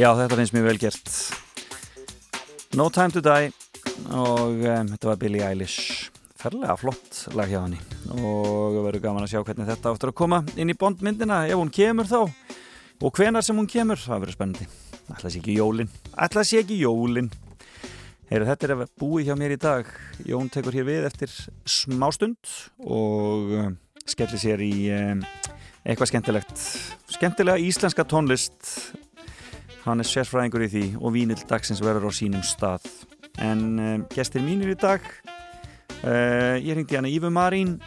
Já, þetta finnst mér vel gert. No Time to Die og um, þetta var Billie Eilish. Ferlega flott lag hjá henni. Og verður gaman að sjá hvernig þetta áttur að koma inn í bondmyndina ef hún kemur þá. Og hvenar sem hún kemur, það verður spennandi. Ætla sé ekki jólin. Ætla sé ekki jólin. Heyru, þetta er að búi hjá mér í dag. Jón tekur hér við eftir smástund og skellir sér í um, eitthvað skemmtilegt. Skemmtilega íslenska tónlist hann er sérfræðingur í því og vínild dagsins verður á sínum stað. En um, gestir mínir í dag uh, ég ringdi hana Ífu Marín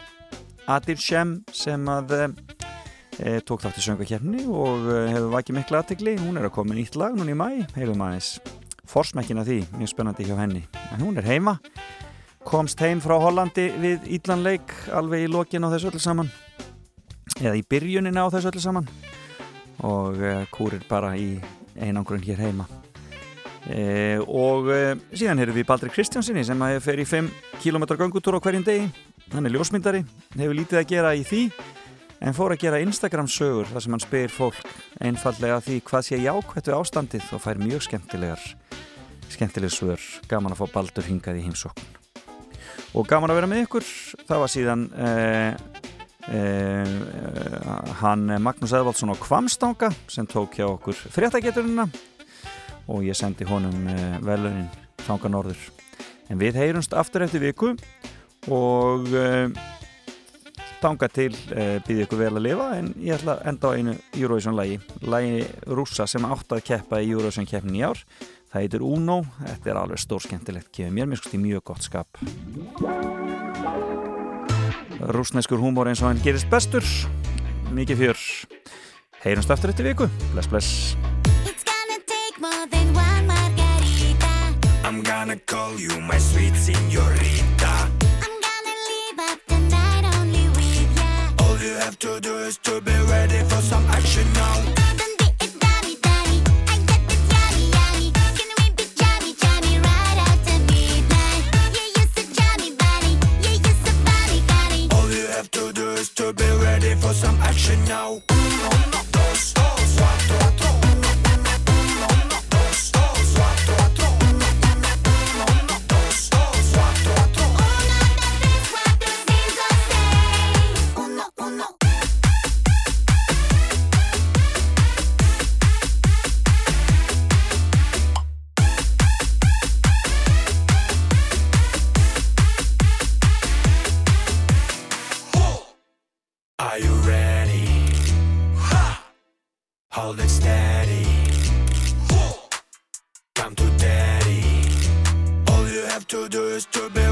Adir Shem sem að uh, tók þátt í söngakefni og uh, hefur vakið miklu aðtegli hún er að koma nýtt lag núna í mæ heilum aðeins. Forsmekkin af því, mjög spennandi hjá henni. En hún er heima komst heim frá Hollandi við Ídlanleik alveg í lokin á þessu öllu saman. Eða í byrjunin á þessu öllu saman. Og kúrir bara í einangrun hér heima. E, og e, síðan erum við Baldur Kristjánsinni sem fer í 5 km gangutúr á hverjum degi. Hann er ljósmyndari, hefur lítið að gera í því en fór að gera Instagram sögur þar sem hann spyr fólk einfallega því hvað sé jákvættu ástandið og fær mjög skemmtilegar skemmtileg svör, gaman að fá Baldur hingað í heimsókn. Og gaman að vera með ykkur. Það var síðan eh, hann Magnús Eðvaldsson á Kvamstanga sem tók hjá okkur fréttageturina og ég sendi honum eh, velunin þanga norður. En við heyrumst aftur eftir viku og eh, tanga til eh, býði ykkur vel að lifa en ég ætla að enda á einu Eurovision lagi. Lagi rúsa sem átt að keppa í Eurovision keppnin í ár. Það heitir Uno, þetta er alveg stór skemmtilegt kemur mér mjög skusti mjög gott skap rúsneskur húmor eins og hann gerist bestur. Mikið fjör. Heyrumst aftur eftir viku, bless bless. I'm gonna call you my sweet señorita. I'm gonna live up the night only with ya. All you have to do is to be ready for some action now to be ready for some action now have